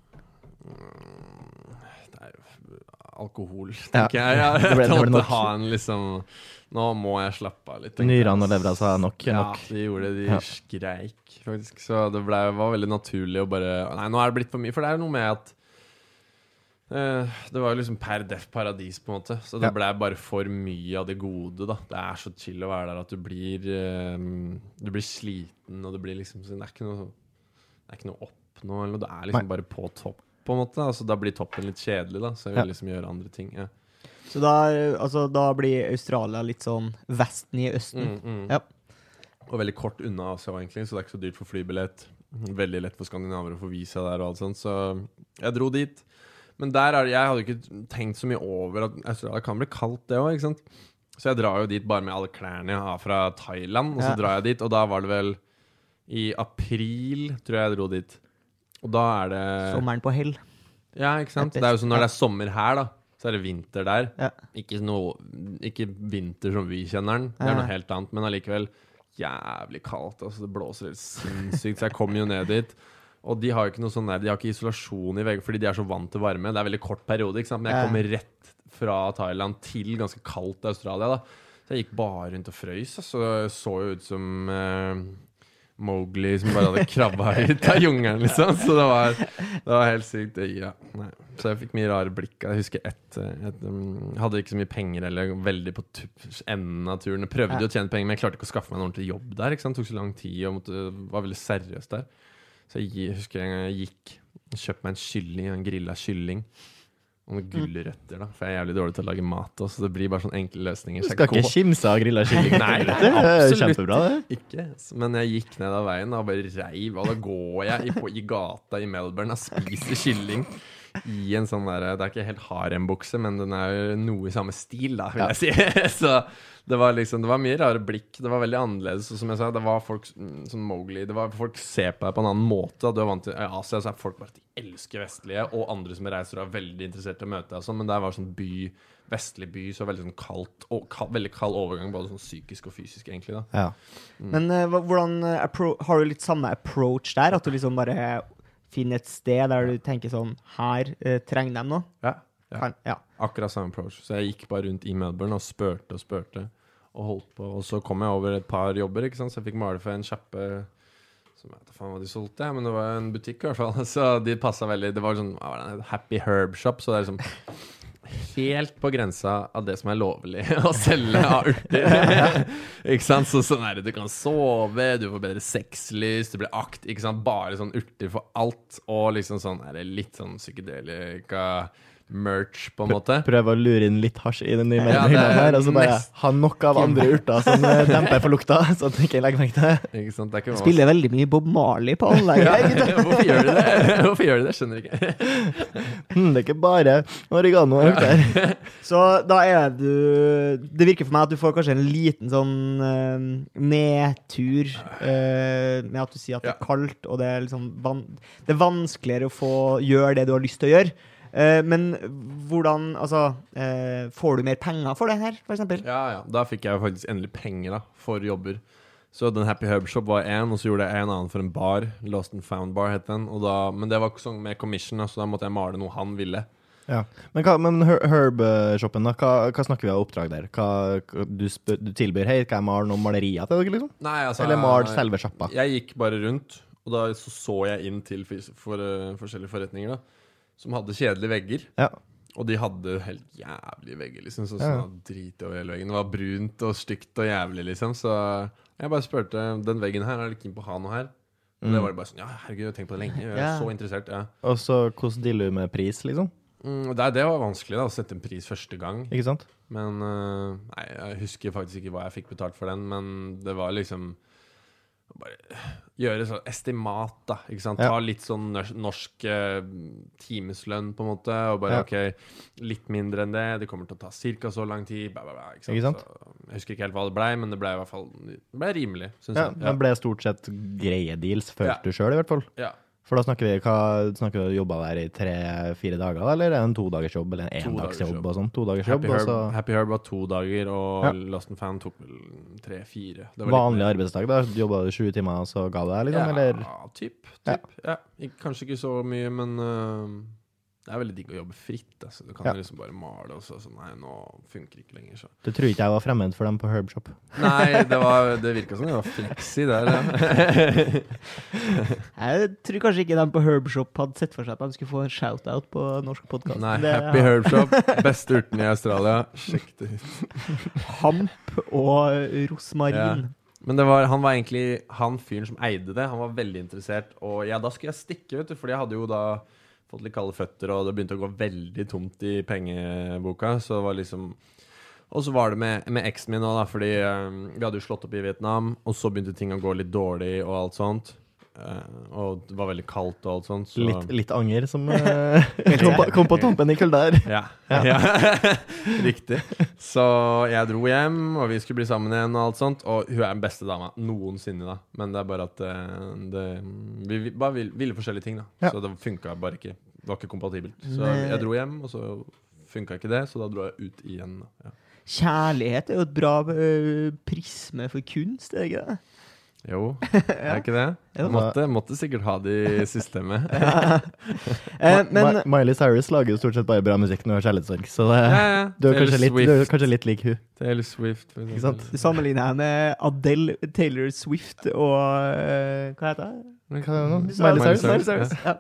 Det er jo alkohol, Ja. tenker jeg. jeg. jeg, jeg måtte ha en liksom Nå må jeg slappe av litt. Nyrene og levra sa nok Ja, nok. de gjorde det. De Ja. skreik, faktisk. Så det ble, var veldig naturlig å bare Nei, nå er det blitt for mye. For det er jo noe med at uh, Det var jo liksom per def paradis, på en måte. Så det Ja. ble bare for mye av det gode, da. Det er så chill å være der at du blir eh, Du blir sliten, og det blir liksom Det er ikke noe Det er ikke noe opp nå, eller noe. Du er liksom bare på topp, på en måte. Altså, da blir toppen litt kjedelig, da. Så jeg vil liksom gjøre andre ting. Ja. Så da, altså, da blir Australia litt sånn Vesten i Østen. Mm, mm. Ja. Og veldig kort unna Asia, egentlig, så det er ikke så dyrt for flybillett. Veldig lett for skandinaver å få visa der og alt sånt, så jeg dro dit. Men der er jeg hadde ikke tenkt så mye over at Australia kan bli kaldt, det òg. Så jeg drar jo dit bare med alle klærne jeg har fra Thailand, og så Ja. drar jeg dit, og da var det vel i april, tror jeg jeg dro dit. Og da er det Sommeren på hell. Ja, ikke sant. Det er jo sånn når det er sommer her, da, så er det vinter der. Ja. Ikke, noe, ikke vinter som vi kjenner den, det er noe helt annet, men allikevel jævlig kaldt. Altså, det blåser helt sinnssykt, så jeg kom jo ned dit. Og de har jo ikke noe sånn der, de har ikke isolasjon i vegger fordi de er så vant til varme. Det er veldig kort periode, ikke sant? men jeg kommer rett fra Thailand til ganske kaldt Australia. da Så jeg gikk bare rundt og frøys. Så jeg så jo ut som eh, Mowgli som bare hadde krabba ut av jungelen, liksom. Så det var, det var helt sykt. Ja. Så jeg fikk mye rare blikk. Jeg husker ett et, um, Hadde ikke så mye penger eller veldig på enden av turen. Jeg prøvde jo å tjene penger, men jeg klarte ikke å skaffe meg en ordentlig jobb der. Det tok så lang tid og måtte, var veldig seriøst der. Så jeg jeg husker en gang jeg gikk kjøpte meg en kylling, en grilla kylling. Og noen gulrøtter, da. For jeg er jævlig dårlig til å lage mat også, så det blir bare sånne enkle løsninger. Du skal ikke kimse av grilla kylling. Nei, det er absolutt kjempebra, det. ikke. Men jeg gikk ned av veien og bare reiv, og da går jeg i, på, i gata i Melbourne og spiser kylling i en sånn derre Det er ikke helt harembukse, men den er jo noe i samme stil, da, vil jeg si. Så det var liksom Det var mye rare blikk. Det var veldig annerledes. Og som jeg sa, det var folk sånn som Mowgli Det var Folk ser på deg på en annen måte. Du er vant til Asia så er folk bare at de elsker vestlige, og andre som reiser og er veldig interessert i å møte deg og sånn, men der var sånn by Vestlig by, så veldig sånn kaldt og kald, veldig kald overgang, både sånn psykisk og fysisk, egentlig. da Ja. Men uh, hvordan eh, appro har du litt samme approach der? At du liksom bare finner et sted der du tenker sånn Her eh, trenger de noe? Ja, ja. Kan, ja. Akkurat samme approach. Så jeg gikk bare rundt i Melbourne og spurte og spurte. Og holdt på. Og så kom jeg over et par jobber, ikke sant? så jeg fikk male for en kjappe som jeg vet faen hva de solgte, men det var en butikk i hvert fall. Så de passa veldig Det var sånn Happy Herb Shop, så det er liksom Helt på grensa av det som er lovlig å selge av urter. ikke sant? Så sånn er det, du kan sove, du får bedre sexlyst, du blir akt. Ikke sant? Bare sånn urter for alt. Og liksom sånn er det litt sånn psykedelika merch, på en måte. Prøve å lure inn litt hasj i den nye Ja, er her, og så bare nest- ha nok av andre urter som eh, demper for lukta, så at du ikke legger merke til det. Ikke sant? Det er ikke Spiller veldig mye Bob Marley på anlegget. her, ja, Hvorfor gjør de det? Hvorfor gjør de det? Skjønner ikke. hmm, det er ikke bare oregano og urter. Så da er du Det virker for meg at du får kanskje en liten sånn uh, nedtur uh, med at du sier at det er kaldt, og det er liksom van Det er vanskeligere å få gjøre det du har lyst til å gjøre. Eh, men hvordan Altså, eh, får du mer penger for det her, f.eks.? Ja, ja. Da fikk jeg jo faktisk endelig penger da, for jobber. Så den Happy Herb Shop var én, og så gjorde jeg en annen for en bar. Lost and Found Bar het den. Og da, men det var ikke sånn med commission, så da måtte jeg male noe han ville. Ja. Men, hva, men Her- Herb-shoppen, da, hva, hva snakker vi av oppdrag der? Hva, du, spør, du tilbyr hei, skal jeg male noen malerier til dere, liksom? Nei, altså Eller mal selve sjappa? Jeg gikk bare rundt, og da så, så jeg inn til for, for, eh, forskjellige forretninger da, som hadde kjedelige vegger. Ja. Og de hadde helt jævlige vegger, liksom. Så Ja. sånn drit over hele veggen. Det var brunt og stygt og jævlig, liksom. Så jeg bare spurte den veggen her, er du keen på å ha noe her? Og det Mm. var det bare sånn Ja, herregud, jeg har tenkt på det lenge. Jeg er Ja. så interessert. ja Og så hvordan dealer du med pris, liksom? mm, det, det var vanskelig, da, å sette en pris første gang. Ikke sant? Men uh, Nei, jeg husker faktisk ikke hva jeg fikk betalt for den, men det var liksom bare gjøre sånn estimat, da. Ikke sant? Ja. Ta litt sånn norsk eh, timeslønn, på en måte, og bare Ja. OK, litt mindre enn det. Det kommer til å ta ca. så lang tid. Bla, bla, bla, ikke sant? Ikke sant? Så, jeg husker ikke helt hva det blei, men det blei i hvert fall Det ble rimelig, syns Ja, jeg. Det ble stort sett greie deals, følte Ja. du sjøl, i hvert fall. Ja. For da snakker vi hva snakker du jobba der i tre-fire dager, eller er det en todagersjobb eller en endagsjobb og sånn? Todagersjobb, Happy, Herb, så Happy Herb var to dager, og Ja. Lost and Found tok vel tre-fire. Vanlig litt arbeidsdag, da? Jobba du sju timer, og så ga du deg, liksom? Eller? Ja, typ. Ja. typ. Ja. Kanskje ikke så mye, men øh, det er veldig digg å jobbe fritt. Altså. Du kan Ja. liksom bare male, og så sånn Nei, nå funker ikke lenger, så. Du tror ikke jeg var fremmed for dem på Herbshop? Nei, det, var, det virka som det var fleksi der, ja. Jeg tror kanskje ikke dem på Herbshop hadde sett for seg at de skulle få en shout-out på norsk podkast. Nei, Happy ja. Herbshop, Beste urten i Australia. Sjekk det ut. Hamp og rosmarin. Men det var, han var egentlig han fyren som eide det. Han var veldig interessert. Og ja, da skulle jeg stikke, vet du, fordi jeg hadde jo da fått litt kalde føtter, og det begynte å gå veldig tomt i pengeboka. Så det var liksom Og så var det med, med eksen min òg, fordi um, vi hadde jo slått opp i Vietnam, og så begynte ting å gå litt dårlig og alt sånt. Eh, og det var veldig kaldt og alt sånt. Så Litt, litt anger som eh, kom, på, kom på tampen i kveld der Ja. ja. Riktig. Så jeg dro hjem, og vi skulle bli sammen igjen, og alt sånt. Og hun er den beste dama noensinne, da. Men det er bare at eh, det, vi, vi bare ville, ville forskjellige ting, da. Ja. Så det funka bare ikke. Det var ikke kompatibelt. Så jeg dro hjem, og så funka ikke det, så da dro jeg ut igjen. Ja. Kjærlighet er jo et bra prisme for kunst, er det ikke det? Jo, er ikke det? Måtte, måtte sikkert ha det i systemet. Eh, men Mi- Miley Cyrus lager jo stort sett bare bra musikk når hun har kjærlighetssorg, så det, Ja, ja. du, er kanskje litt, du er kanskje litt lik hun. Taylor Swift. for Ikke sant? du sammenligner henne med Adele, Taylor Swift og øh, Hva heter det? Hva er det nå? Du sa- Miley Cyrus? Miley Miley Cyrus. Ja.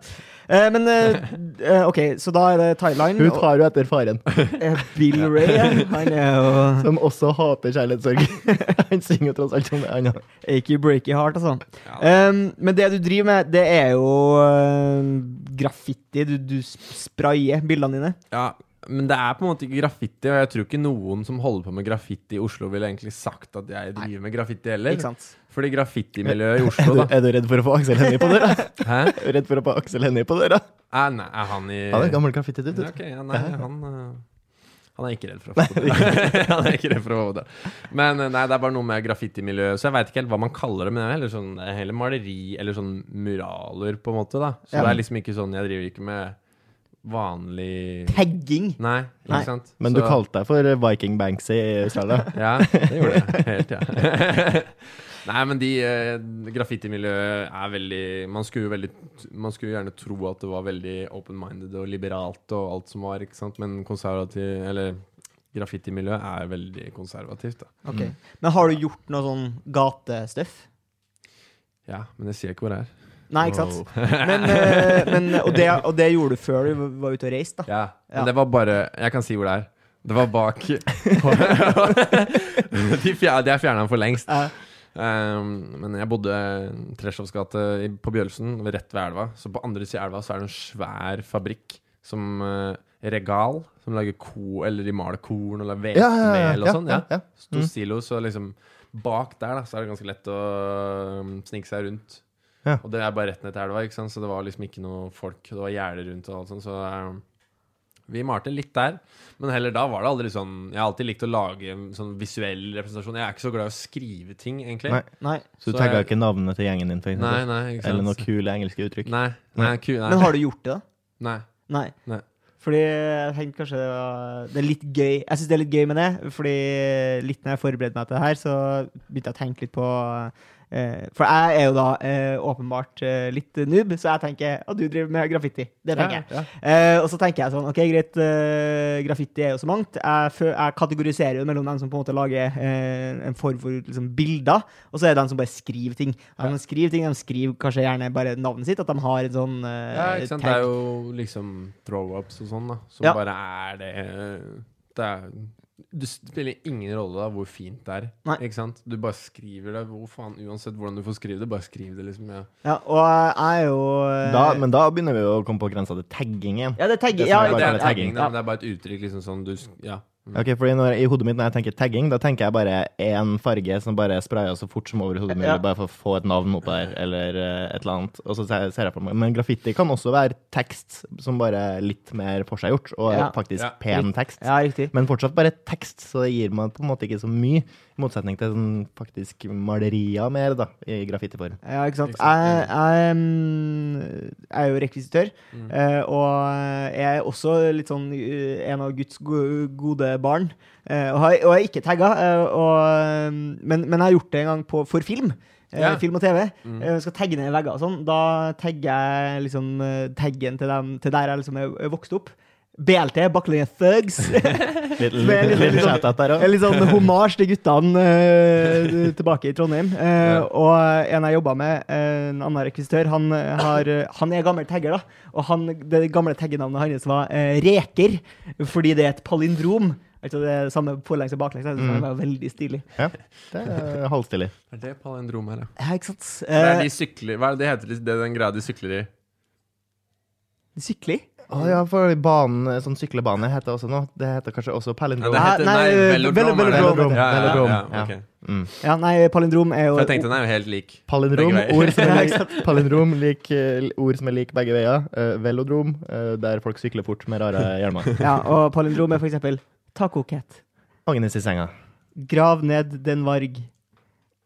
Eh, men eh, eh, OK, så da er det Thailand. Hun tar jo etter faren, eh, Bill Ray, han er jo som også hater kjærlighetssorg. Han synger jo tross alt om det. Han, Achy breaky heart, altså. sånn Um, men det du driver med, det er jo uh, graffiti. Du, du sprayer bildene dine. Ja, men det er på en måte ikke graffiti, og jeg tror ikke noen som holder på med graffiti i Oslo, ville egentlig sagt at jeg driver med graffiti heller. Ikke sant? Fordi graffitimiljøet i Oslo, da er du redd for å få Aksel Hennie på døra? Hæ? Er du Redd for å få Aksel Hennie på døra? Er, nei, er han i Han er gammel graffitidude. Ja, ok, ja, nei, han øh, Han er ikke redd for å få det. han er ikke redd for å få det. Men øh, nei, det er bare noe med graffitimiljøet, så jeg veit ikke helt hva man kaller det. Men det er heller sånn er heller maleri eller sånn muraler, på en måte. da Så Ja. det er liksom ikke sånn Jeg driver ikke med vanlig Tagging. Nei, ikke Nei. sant? Men du kalte deg for Viking Banksy i Australia. Ja, det gjorde jeg. Helt, ja. Nei, men de eh, graffitimiljøet er veldig man skulle, jo veldig man skulle gjerne tro at det var veldig open-minded og liberalt og alt som var, ikke sant? Men konservativ Eller graffitimiljøet er veldig konservativt, da. Ok. Men har du gjort noe sånn gatestuff? Ja, men jeg sier ikke hvor det er. Nei, ikke sant? Men, eh, men, og, det, og det gjorde du før du var ute og reiste, da? Ja, Ja. men det var bare Jeg kan si hvor det er. Det var bak De, fjer, de er fjerna for lengst. Eh, Um, men jeg bodde Treschows gate på Bjølsen, rett ved elva. Så på andre siden av elva så er det en svær fabrikk som eh, Regal, som lager ko, eller de maler korn eller hvetemel Ja, ja, ja, og sånn. Ja. Stor Mm. silo, så liksom bak der da Så er det ganske lett å um, snike seg rundt. Ja. Og det er bare rett ned til elva, ikke sant? så det var liksom ikke noe folk. Det var gjerder rundt og alt sånt. Så um, vi malte litt der. Men heller da var det aldri sånn Jeg har alltid likt å lage sånn visuell representasjon. Jeg er ikke så glad i å skrive ting, egentlig. Nei. nei. Så du tagga jeg- ikke navnet til gjengen din, for eksempel? nei, nei, ikke sant. Eller noen kule engelske uttrykk? Nei, nei, ku, nei. Men har du gjort det, da? nei. Nei. Nei. Fordi jeg tenkte kanskje det, var, det er litt gøy Jeg syns det er litt gøy med det, fordi litt når jeg forberedte meg til det her, så begynte jeg å tenke litt på For jeg er jo da eh, åpenbart eh, litt noob, så jeg tenker at du driver med graffiti. Det tenker jeg. Ja, Eh, og så tenker jeg sånn OK, greit, eh, graffiti er jo så mangt. Jeg, jeg kategoriserer jo mellom dem som på en måte lager eh, en form for liksom, bilder, og så er det dem som bare skriver ting. De som skriver ting, de skriver kanskje gjerne bare navnet sitt, at de har en sånn eh, ja, ikke sant. Det er jo liksom throw-ups og sånn, da. Som Ja. bare er det Det er det spiller ingen rolle da hvor fint det er. Nei. Ikke sant? Du bare skriver det. Hvor faen, Uansett hvordan du får skrive det, bare skriv det, liksom. Ja. Ja, og jeg er jo eh, Da, men da begynner vi å komme på grensa til tagging igjen. Ja, det er tagging. Det Ja, er det, bare er tagging, tagging. da, men det er bare et uttrykk, liksom sånn du Ja. Mm. Ok, fordi når, I hodet mitt når jeg tenker tagging, da tenker jeg bare én farge som bare sprayer så fort som overhodet mulig, Ja. bare for å få et navn opp der, eller eh, et eller annet. Og så ser ser jeg for meg. Men graffiti kan også være tekst som bare er litt mer forseggjort, og Ja. faktisk Ja. pen tekst. Ja, riktig. Men fortsatt bare tekst, så det gir meg på en måte ikke så mye. Motsetning til sånn faktisk malerier mer, da, i graffitiform. Ja, ikke sant. Jeg, jeg, mm, jeg er jo rekvisitør, Mm. eh, og jeg er også litt sånn eh, en av Guds gode barn. eh, og, har, og jeg er ikke tagga, mm, men, men jeg har gjort det en gang på, for film. Ja. Film og TV. Mm. Skal tagge ned vegger og sånn. Da tagger jeg liksom taggen til, dem, til der jeg liksom er vokst opp. BLT, Bakkelinger Thugs. Litt, litt, litt- sånn- sånn homasj til guttene uh, tilbake i Trondheim. Uh, Ja. Og en jeg jobba med, eh, en annen rekvisitør, han, har, han er gammel tagger. da Og han, det gamle taggenavnet hans var uh, Reker, fordi det er et palindrom. Altså det er samme forlengs og baklengs. Mm. Det var veldig stilig. Ja, det er halvstilig. Er det palindrom her, ja? Ja, ikke sant? Det er Eh, de sykler Hva er det det heter? Det er den greia de sykler i? Sykling? Å ja, for banen, sånn syklebane heter også noe. Det heter kanskje også palindrom. Ja, heter, Nei, nei, eh, velodrom. Ja, ja, ja, okay. Mm. Ja, nei, palindrom er jo For jeg tenkte den er jo helt lik. Palindrom, ord som er lik, palindrom lik, eh, ord som er lik begge veier. Uh, velodrom, uh, der folk sykler fort med rare hjelmer. Ja, og palindrom er for eksempel ta kokett. Agnes i senga. Grav ned den varg.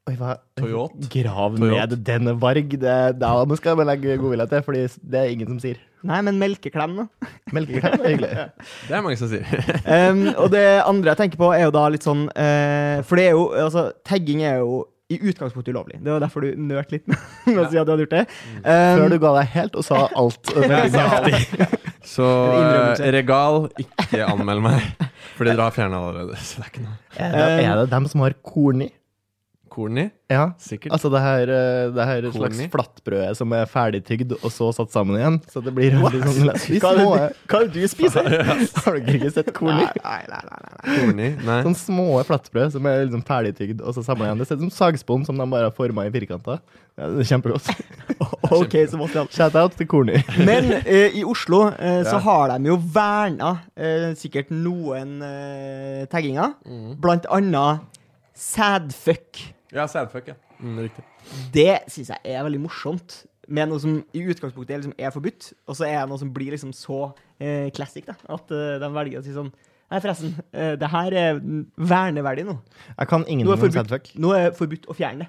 Oi, hva? Toyota. Grav ned denne varg. Det, da må skal jeg legge godvilje til, Fordi det er ingen som sier. Nei, men melkeklem, da. Melkeklem er hyggelig. Det er mange som sier. Um, og det andre jeg tenker på, er jo da litt sånn uh, For det er jo Altså, tagging er jo i utgangspunktet ulovlig. Det var derfor du nølte litt med å si at du hadde gjort det. Um, Før du ga deg helt og sa alt. Så eh, Regal, ikke anmeld meg. Fordi dere har fjerna allerede. Så det er ikke noe. Er det, er det dem som har korn i? Korn i? Ja. Sikkert. Altså det her, eh, det her slags flatbrødet som er ferdigtygd og så satt sammen igjen. Så det blir veldig sånn. Hva er det du- hva du spiser? Har dere ikke sett corny? Nei, nei, nei, nei, Corny? Nei. Sånn små flattbrød som er liksom ferdigtygd og så samla igjen. Det ser ut som sagspon som de bare har forma i firkanter. Ja, det er kjempegodt. OK, så måtte jeg Shout-out til Korni. Men eh, i Oslo eh, så Ja. har de jo verna eh, sikkert noen eh, tagginger. Mm. Blant annet sædfuck. Ja, sadfuck, ja. Mm, riktig. Det syns jeg er veldig morsomt. Med noe som i utgangspunktet liksom er forbudt, og så er det noe som blir liksom så eh, classic da, at eh, de velger å si sånn Nei, forresten, eh, det her er verneverdig nå. Jeg kan Nå er, ingenting om forbudt, sadfuck. nå er forbudt å fjerne det.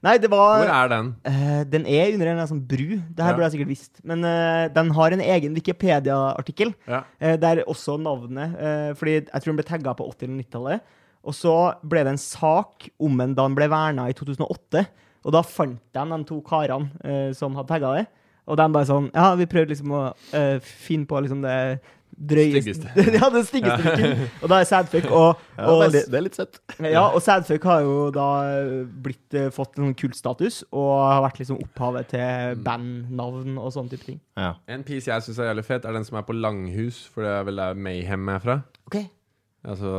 Nei, det var Hvor er den? Eh, den er under en sånn bru. Det her Ja. burde jeg sikkert visst. Men eh, den har en egen Wikipedia-artikkel. Ja. eh, der også navnet eh, Fordi jeg tror den ble tagga på 80- eller 90-tallet. Og så ble det en sak om en da han ble verna i 2008. Og da fant de de to karene eh, som hadde tagga det. Og de bare sånn Ja, vi prøvde liksom å eh, finne på liksom det drøyeste ja, det styggeste vi kunne. Og da er Sadfuck og, Ja, og veldig, det er litt søtt. ja, og Sadfuck har jo da blitt, eh, fått en kultstatus og har vært liksom opphavet til bandnavn og sånne type ting. Ja. En piece jeg syns er jævlig fet, er den som er på Langhus, for det er vel der Mayhem er fra. Ok. Altså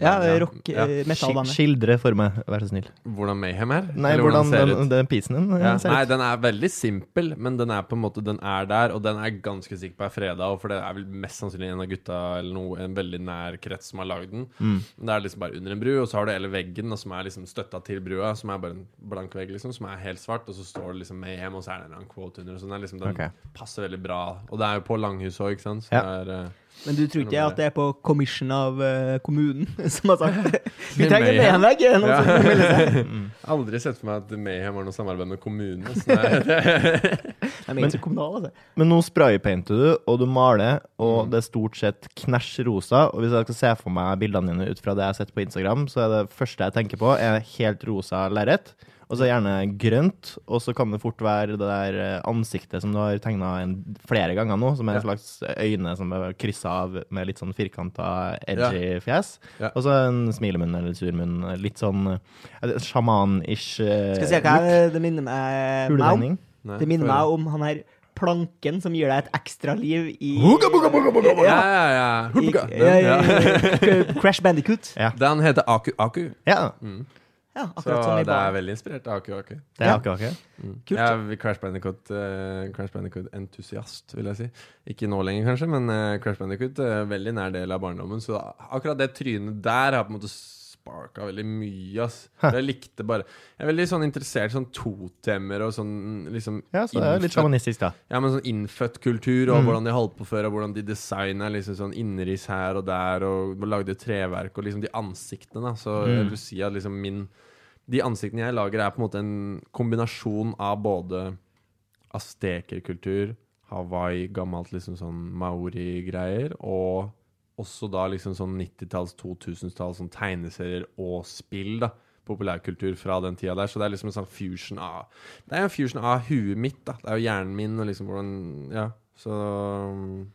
Ja, rock, Ja. eh. Skildre for meg, vær så snill. Hvordan Mayhem er? Nei, Eller hvordan ser den, ut? den pisen din eh, Ja. ser Nei, ut. den er veldig simpel, men den er på en måte Den er der, og den er ganske sikker på er freda. For det er vel mest sannsynlig en av gutta eller noe, en veldig nær krets som har lagd den. Mm. Det er liksom bare under en bru, og så har du hele veggen, og som er liksom støtta til brua, som er bare en blank vegg, liksom, som er helt svart, og så står det liksom Mayhem, og så er det en quote under. Så den, er liksom, den okay. passer veldig bra. Og det er jo på Langhus òg, ikke sant? Så Ja. det er, eh, Men du tror ikke at det er på commission av eh, kommunen som har sagt? Vi trenger Mayhem. en vegg! er det Noen Ja. har aldri sett for meg at Mayhem har noe samarbeid med kommunen. Så det er, De er ikke så kommunale, altså. Men nå spraypainter du, og du maler, og Mm. det er stort sett knæsj rosa. Og hvis jeg skal se for meg bildene dine ut fra det jeg har sett på Instagram, så er det første jeg tenker på, er helt rosa lerret. Og så gjerne grønt, og så kan det fort være det der eh, ansiktet som du har tegna flere ganger nå, som er en slags øyne som er kryssa av med litt sånn firkanta, edgy fjes. Ja. Og så en smilemunn eller surmunn. Litt sånn eh, sjaman-ish eh, Skal vi se hva det minner meg, om? Nei, Det minner meg om han her planken som gir deg et ekstra liv i Hugga, bugga, bugga, bugga, bugga. Ja, Ja, ja, ja. i, ja, ja, ja. Crash Bandicoot. Ja. Den heter Aku Aku. Ja, Ja, Så akkurat som i det er veldig inspirert av Aki Aki. det er Ja. akkurat Mm. Kult. Jeg er Crash Bandicoot-entusiast, uh, vil jeg si. Ikke nå lenger, kanskje, men uh, Crash Bandicoot er uh, veldig nær del av barndommen. Så akkurat det trynet der har på en måte sparka veldig mye. ass Hæ. Jeg likte bare Jeg er veldig sånn interessert i sånn totemmer og sånn liksom Ja, så det er litt innfødt- sjamanistisk, da. Ja, men sånn innfødt kultur, og Mm. hvordan de holdt på før, og hvordan de designa liksom sånn innriss her og der, og lagde treverk, og liksom de ansiktene, da. Så Mm. jeg vil si at liksom min De ansiktene jeg lager, er på en måte en kombinasjon av både aztekerkultur, Hawaii, gammelt liksom sånn maori-greier, og også da liksom sånn 90-talls, 2000-talls sånn tegneserier og spill, da. Populærkultur fra den tida der. Så det er liksom en sånn fusion av Det er en fusion av huet mitt, da. Det er jo hjernen min og liksom hvordan Ja. Så um,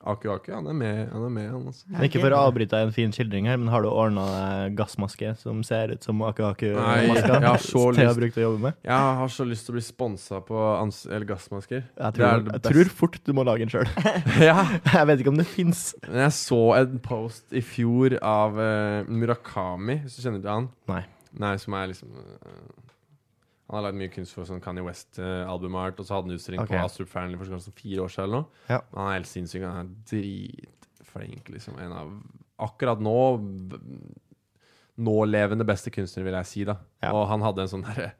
Aku Aku, han er med, han er med, han altså. Men ikke for å avbryte en fin skildring her, men har du ordna deg gassmaske som ser ut som Nei, Aku-Aku-maska jeg har så lyst. brukt å jobbe med? Jeg har så lyst til å bli sponsa på ans eller gassmasker. Jeg Det er tror, det jeg tror fort du må lage en sjøl. ja. Jeg vet ikke om det fins. Men jeg så en post i fjor av eh, Murakami, hvis du kjenner til han? Nei. Nei, som er liksom eh, Han har lagd mye kunst for sånn Kanye West-albumart, og så hadde han utstilling okay. på Astrup Fearnley for sånn fire år siden eller noe. Ja. Han er helt sinnssyk. Han er dritflink, liksom. En av Akkurat nå Nålevende beste kunstner, vil jeg si, da. Ja. Og han hadde en sånn derre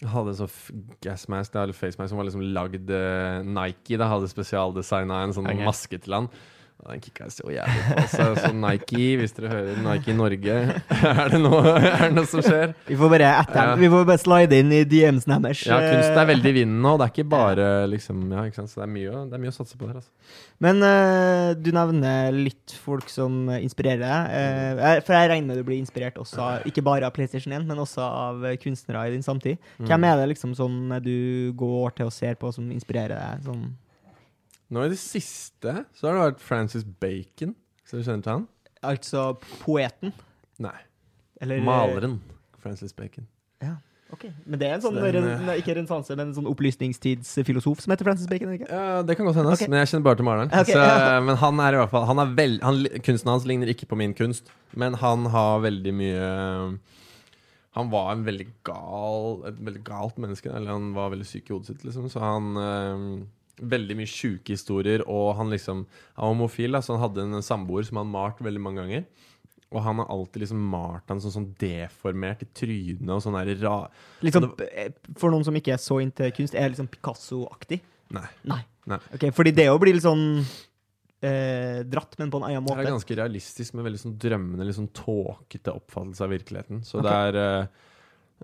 han hadde en sånn gasmask eller facemask som var liksom lagd uh, Nike. da Hadde spesialdesigna en sånn okay. maske til han. Ja, Den kicka jeg så jævlig på. Så, så Nike, hvis dere hører Nike Norge, er det noe, er det noe som skjer? Vi får bare etter. Vi får bare slide inn i DMs-en deres. Ja, kunst er veldig i vinden nå. Det er ikke bare liksom Ja, ikke sant. Så det er mye, det er mye å satse på der, altså. Men uh, du nevner litt folk som inspirerer deg. Uh, for jeg regner med du blir inspirert også, ikke bare av PlayStation 1, men også av eh, kunstnere i din samtid. Hvem Mm. er det liksom som du går til og ser på som inspirerer deg? Sånn Nå i det siste så har det vært Francis Bacon. Så du kjenner til han? Altså poeten? Nei. Eller Maleren. Francis Bacon. Ja, ok. Men det er en sånn, Så det er en, ren- ikke renessanse, men en sånn opplysningstidsfilosof som heter Francis Bacon? eller ikke? Ja, Det kan godt hende, okay. Men jeg kjenner bare til maleren. Okay. så, ja. Men han er i hvert fall han er vel, han, Kunsten hans ligner ikke på min kunst, men han har veldig mye Han var en veldig gal et veldig galt menneske. Eller han var veldig syk i hodet sitt, liksom. Så han eh, Veldig mye sjuke historier, og han liksom Han var homofil, da, så han hadde en samboer som han malt veldig mange ganger. Og han har alltid liksom malt han sånn, sånn deformert i trynet og sånn der ra... Liksom, eh, for noen som ikke er så inntil kunst, er liksom Picasso-aktig? Nei. Nei. Nei. Okay, Fordi det jo blir litt sånn eh, dratt, men på en annen Det er ganske realistisk med veldig sånn drømmende, litt sånn tåkete oppfattelse av virkeligheten. Så okay. det er eh,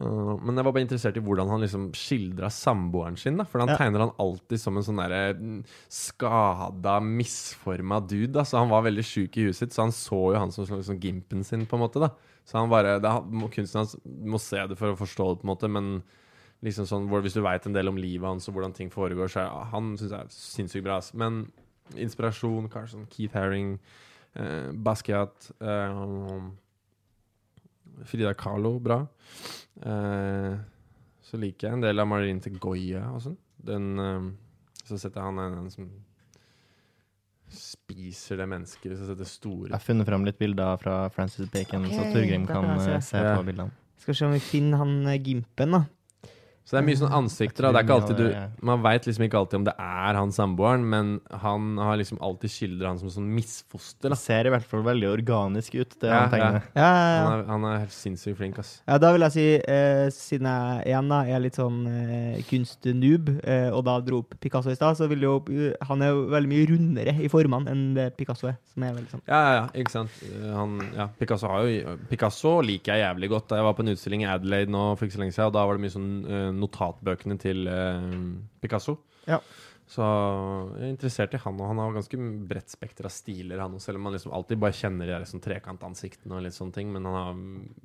øh, Men jeg var bare interessert i hvordan han liksom skildra samboeren sin. da For han Ja. tegner han alltid som en sånn derre mm, skada, misforma dude. da Så han var veldig sjuk i huet sitt, så han så jo han som liksom gimpen sin, på en måte. da Så han bare det, Kunsten hans må se det for å forstå det, på en måte, men liksom sånn hvis du veit en del om livet hans og hvordan ting foregår, så er han synes jeg er sinnssykt bra. Men inspirasjon, kanskje sånn Keith Haring, eh, Basquiat eh, Frida Kahlo, bra. Eh, så liker jeg en del av Marilyn til Goya og sånn. Den eh, Så setter jeg han en, en som spiser det mennesket, så setter store Jeg har funnet fram litt bilder fra Francis Bacon, så Ok, Torgrim kan kan eh, se. se Ja. på bildene. Skal se om vi finner han eh, Gimpen, da. Så det er mye sånn ansikter. Da. Det er ikke alltid du Man veit liksom ikke alltid om det er han samboeren, men han har liksom alltid skildra han som sånn misfoster. Da. ser i hvert fall veldig organisk ut, det Ja, han tegner. Ja, ja, ja. Han er, han er helt sinnssykt flink, ass. Ja, da vil jeg si, eh, siden jeg igjen da, er litt sånn eh, kunstnoob, eh, og da dro opp Picasso i stad, så vil jo eh, Han er jo veldig mye rundere i formene enn det Picasso er. Som er veldig sånn Ja, ja, ja, ikke sant. Eh, Han, ja, Picasso, har jo, Picasso liker jeg jævlig godt. Jeg var på en utstilling i Adelaide nå for ikke så lenge siden, og da var det mye sånn eh, notatbøkene til eh, Picasso. Ja. Så jeg er interessert i han, og han har ganske bredt spekter av stiler, han selv om man liksom alltid bare kjenner de sånn trekantansiktene og litt sånne ting, men han har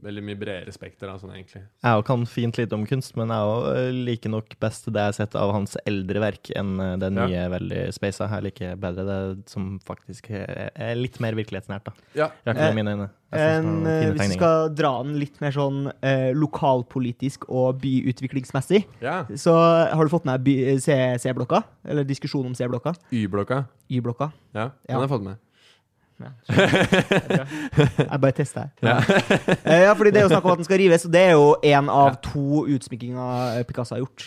veldig mye bredere spekter, sånn egentlig. Jeg kan fint lite om kunst, men jeg òg eh, liker nok best det jeg har sett av hans eldre verk, enn det det Ja. nye veldig spasa. Jeg liker bedre det som faktisk er litt mer virkelighetsnært, da. Ja. Fall i mine øyne. En, eh, hvis vi skal dra den litt mer sånn eh, lokalpolitisk og byutviklingsmessig, ja. så har du fått med eh, C-blokka? Eller diskusjon om C-blokka? Y-blokka. Y-blokka? Ja, den har jeg fått med. Ja. Jeg bare tester her. Ja. Eh, ja, fordi det er jo snakk om at den skal rives, og det er jo én av to utsmykkinger Picasso har gjort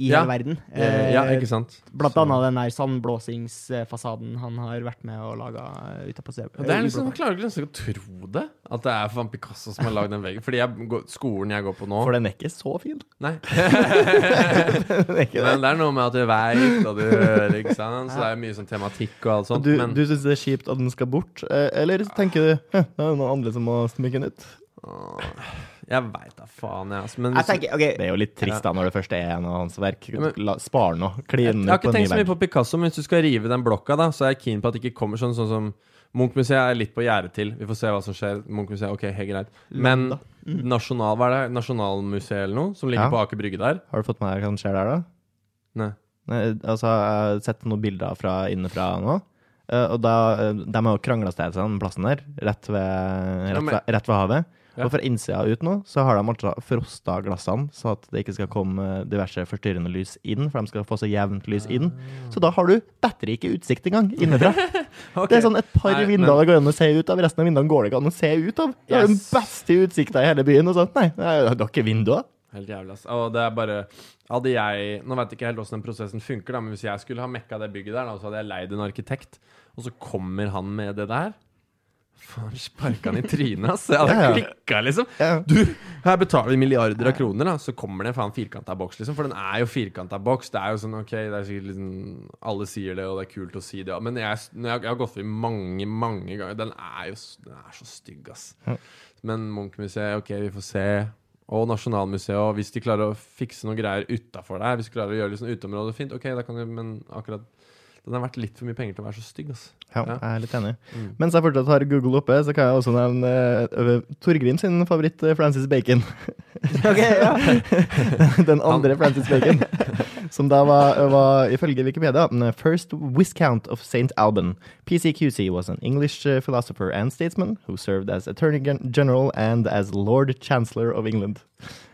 i Ja. hele verden. Eh, ja, Eh, ikke sant. Blant Så- annet den der sandblåsingsfasaden han har vært med å lage utapå C. Ja, Det er liksom, jeg klarer ikke å tro det. At det er van Picasso som har lagd den veggen. Fordi jeg, går- skolen jeg går på nå For den er ikke så fin. Nei. Ikke det. Men det er noe med at du veit, og du hører, ikke sant. Så det er mye sånn tematikk og alt sånt. Du, men du syns det er kjipt at den skal bort, eh, eller tenker du «Hæ, det er noen andre som må smykke den ut? Jeg veit da faen, jeg. Altså. Men Jeg hvis- tenker, okay. Det er jo litt trist da når det først er en av hans verk. La, spar nå. ny verk. jeg har ikke tenkt så mye på Picasso, men hvis du skal rive den blokka, da, så er jeg keen på at det ikke kommer sånn, sånn som Munch-museet er litt på gjerdet til. Vi får se hva som skjer. Munch-museet, ok, helt greit. Men Landa. nasjonal, hva er det? Nasjonalmuseet eller noe? Som ligger Ja. på Aker Brygge der? Har du fått med deg hva som skjer der, da? Nei. Nei, altså, jeg har sett noen bilder fra innenfra nå. eh, og da, eh, De har jo krangla seg til den plassen der, rett ved, rett men- ved, rett ved havet. Ja. Og fra innsida ut nå, så har de altså frosta glassene, så at det ikke skal komme diverse forstyrrende lys inn, for de skal få så jevnt lys inn. Så da har du bedre ikke utsikt engang innenfra. okay. Det er sånn et par Nei, vinduer det går an å se ut av, resten av vinduene går det ikke an å se ut av. Det er den beste utsikta i hele byen. Og sånn, nei, det er det er ikke vinduer. Helt jævlig, ass. Og det er bare Hadde jeg Nå vet jeg ikke helt åssen den prosessen funker, da, men hvis jeg skulle ha mekka det bygget der, da, så hadde jeg leid en arkitekt, og så kommer han med det der Faen, sparka han i trynet, ass. Jeg hadde Ja, ja. klikka, liksom. Ja. Du, her betaler vi milliarder av kroner, da. Så kommer det en faen firkanta boks, liksom. For den er jo firkanta boks. Det er jo sånn, ok, det er sikkert liksom Alle sier det, og det er kult å si det. Men jeg, jeg, jeg har gått forbi mange, mange ganger. Den er jo den er så stygg, ass. Men Munch-museet, ok, vi får se. Og Nasjonalmuseet, og hvis de klarer å fikse noen greier utafor der, hvis de klarer å gjøre litt sånn uteområde fint, ok, da kan de, Men akkurat den har vært litt for mye penger til å være så stygg, Altså. Ja, Ja. jeg er litt enig. Mm. Mens jeg fortsatt har Google oppe, så kan jeg også nevne uh, Torgrim sin favoritt, eh, Francis Bacon. Ok, ja. Den andre Francis Bacon. Som da var, var ifølge Wikipedia the first viscount of St. Alban. PCQC was an English uh, philosopher and statesman who served as Attorney General and as Lord Chancellor of England.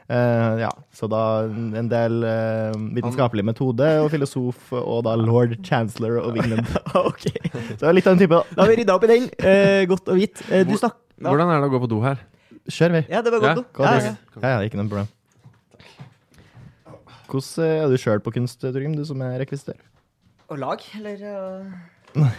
Eh, ja, så da en del uh, vitenskapelig metode og filosof, og da lord chancellor of England. ok. Så det er litt av en type, da. Har vi rydda opp i den. Uh, godt og hvitt. Uh, du Hvor-. Hvordan er det å gå på do her? Kjør, vi. ja, det var godt. Ja. Ja, ja. Ja, ikke noe problem. Hvordan er du sjøl på kunst, Torgrim, du som er rekvisitør? Og lag, eller uh...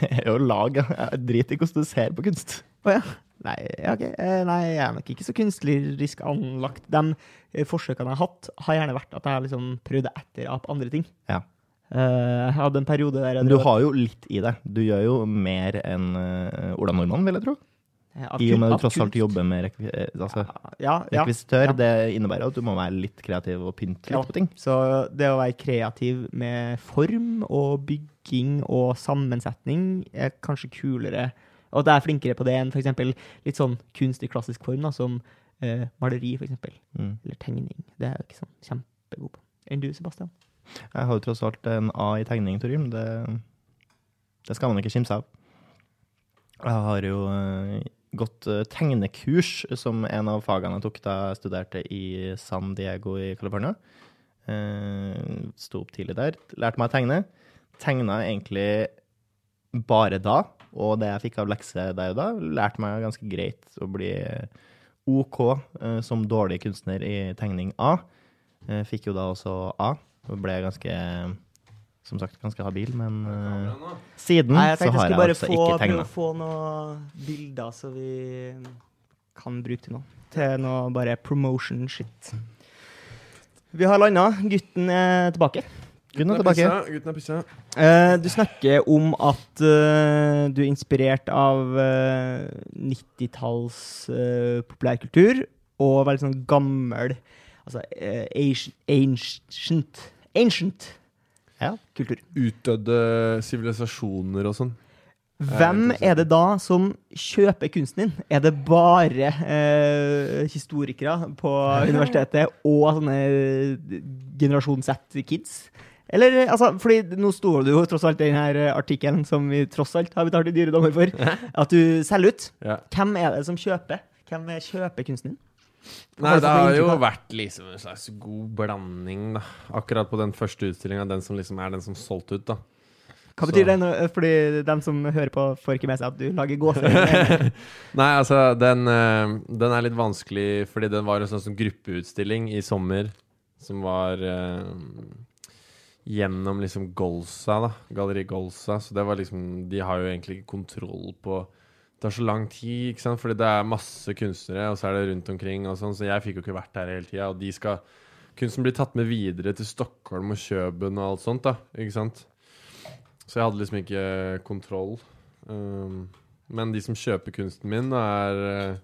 Er jo lag, ja. Jeg driter i hvordan du ser på kunst. Å ja. Nei, ok. Eh, nei, jeg er nok ikke så kunstnerisk anlagt. De eh, forsøkene jeg har hatt, har gjerne vært at jeg har liksom prøvd å etterape andre ting. Ja. Eh, jeg hadde en periode der jeg du har jo litt i det. Du gjør jo mer enn Ola Nordmann, vil jeg tro. av I og med at du tross alt jobber med rekvi altså, Ja, ja. rekvisitør. ja. Det innebærer at du må være litt kreativ og pynte litt på ting. Så det å være kreativ med form og bygging og sammensetning er kanskje kulere. Og at jeg er flinkere på det enn f.eks. litt sånn kunst i klassisk form, da, som uh, maleri, f.eks. Mm. Eller tegning. Det er jeg ikke sånn kjempegod på. Enn du, Sebastian? Jeg har jo tross alt en A i tegning, Torim. Det, det skal man ikke kimse av. Jeg har jo eh, gått eh, tegnekurs som en av fagene jeg tok da jeg studerte i San Diego i California. Uh, Sto opp tidlig der, lærte meg å tegne. Tegna egentlig bare da, og det jeg fikk av lekse der og da, lærte meg ganske greit å bli OK eh, som dårlig kunstner i tegning A. Fikk jo da også A. Og ble ganske, som sagt, ganske habil, men uh, siden Nei, så har jeg har skulle jeg bare altså få, ikke prøve tegna. å få noen bilder så vi kan bruke til noe. Til noe bare promotion shit. Vi har landa. Gutten er tilbake. Gutten er tilbake. Gutten er pissa. Uh, du snakker om at uh, du er inspirert av uh, 90-talls eh, populærkultur og veldig sånn gammel Altså ancient, ancient Ancient Ja. kultur. Utdødde sivilisasjoner og sånn. Hvem er det da som kjøper kunsten din? Er det bare eh, historikere på universitetet og sånne generasjon Z-kids? Eller, altså, fordi nå står det jo tross alt i denne artikkelen som vi tross alt har betalt i dyre dommer for, at du selger ut. Ja. Hvem er det som kjøper? Hvem er kjøper kunsten din? Nei, det har jo vært liksom en slags god blanding, da. Akkurat på den første utstillinga, den som liksom er den som solgte ut, da. Hva Så- betyr det? nå? Fordi dem som hører på, får ikke med seg at du lager gåseøyne. Nei, altså, den, eh, den er litt vanskelig fordi den var en sånn gruppeutstilling i sommer som var eh, gjennom liksom Golsa, da. Galleri Golsa. Så det var liksom De har jo egentlig ikke kontroll på Det tar så lang tid, ikke sant, fordi det er masse kunstnere, og så er det rundt omkring og sånn, så jeg fikk jo ikke vært der hele tida, og de skal Kunsten blir tatt med videre til Stockholm og Kjøben og alt sånt, da, ikke sant. Så jeg hadde liksom ikke kontroll. Um, men de som kjøper kunsten min, er eh,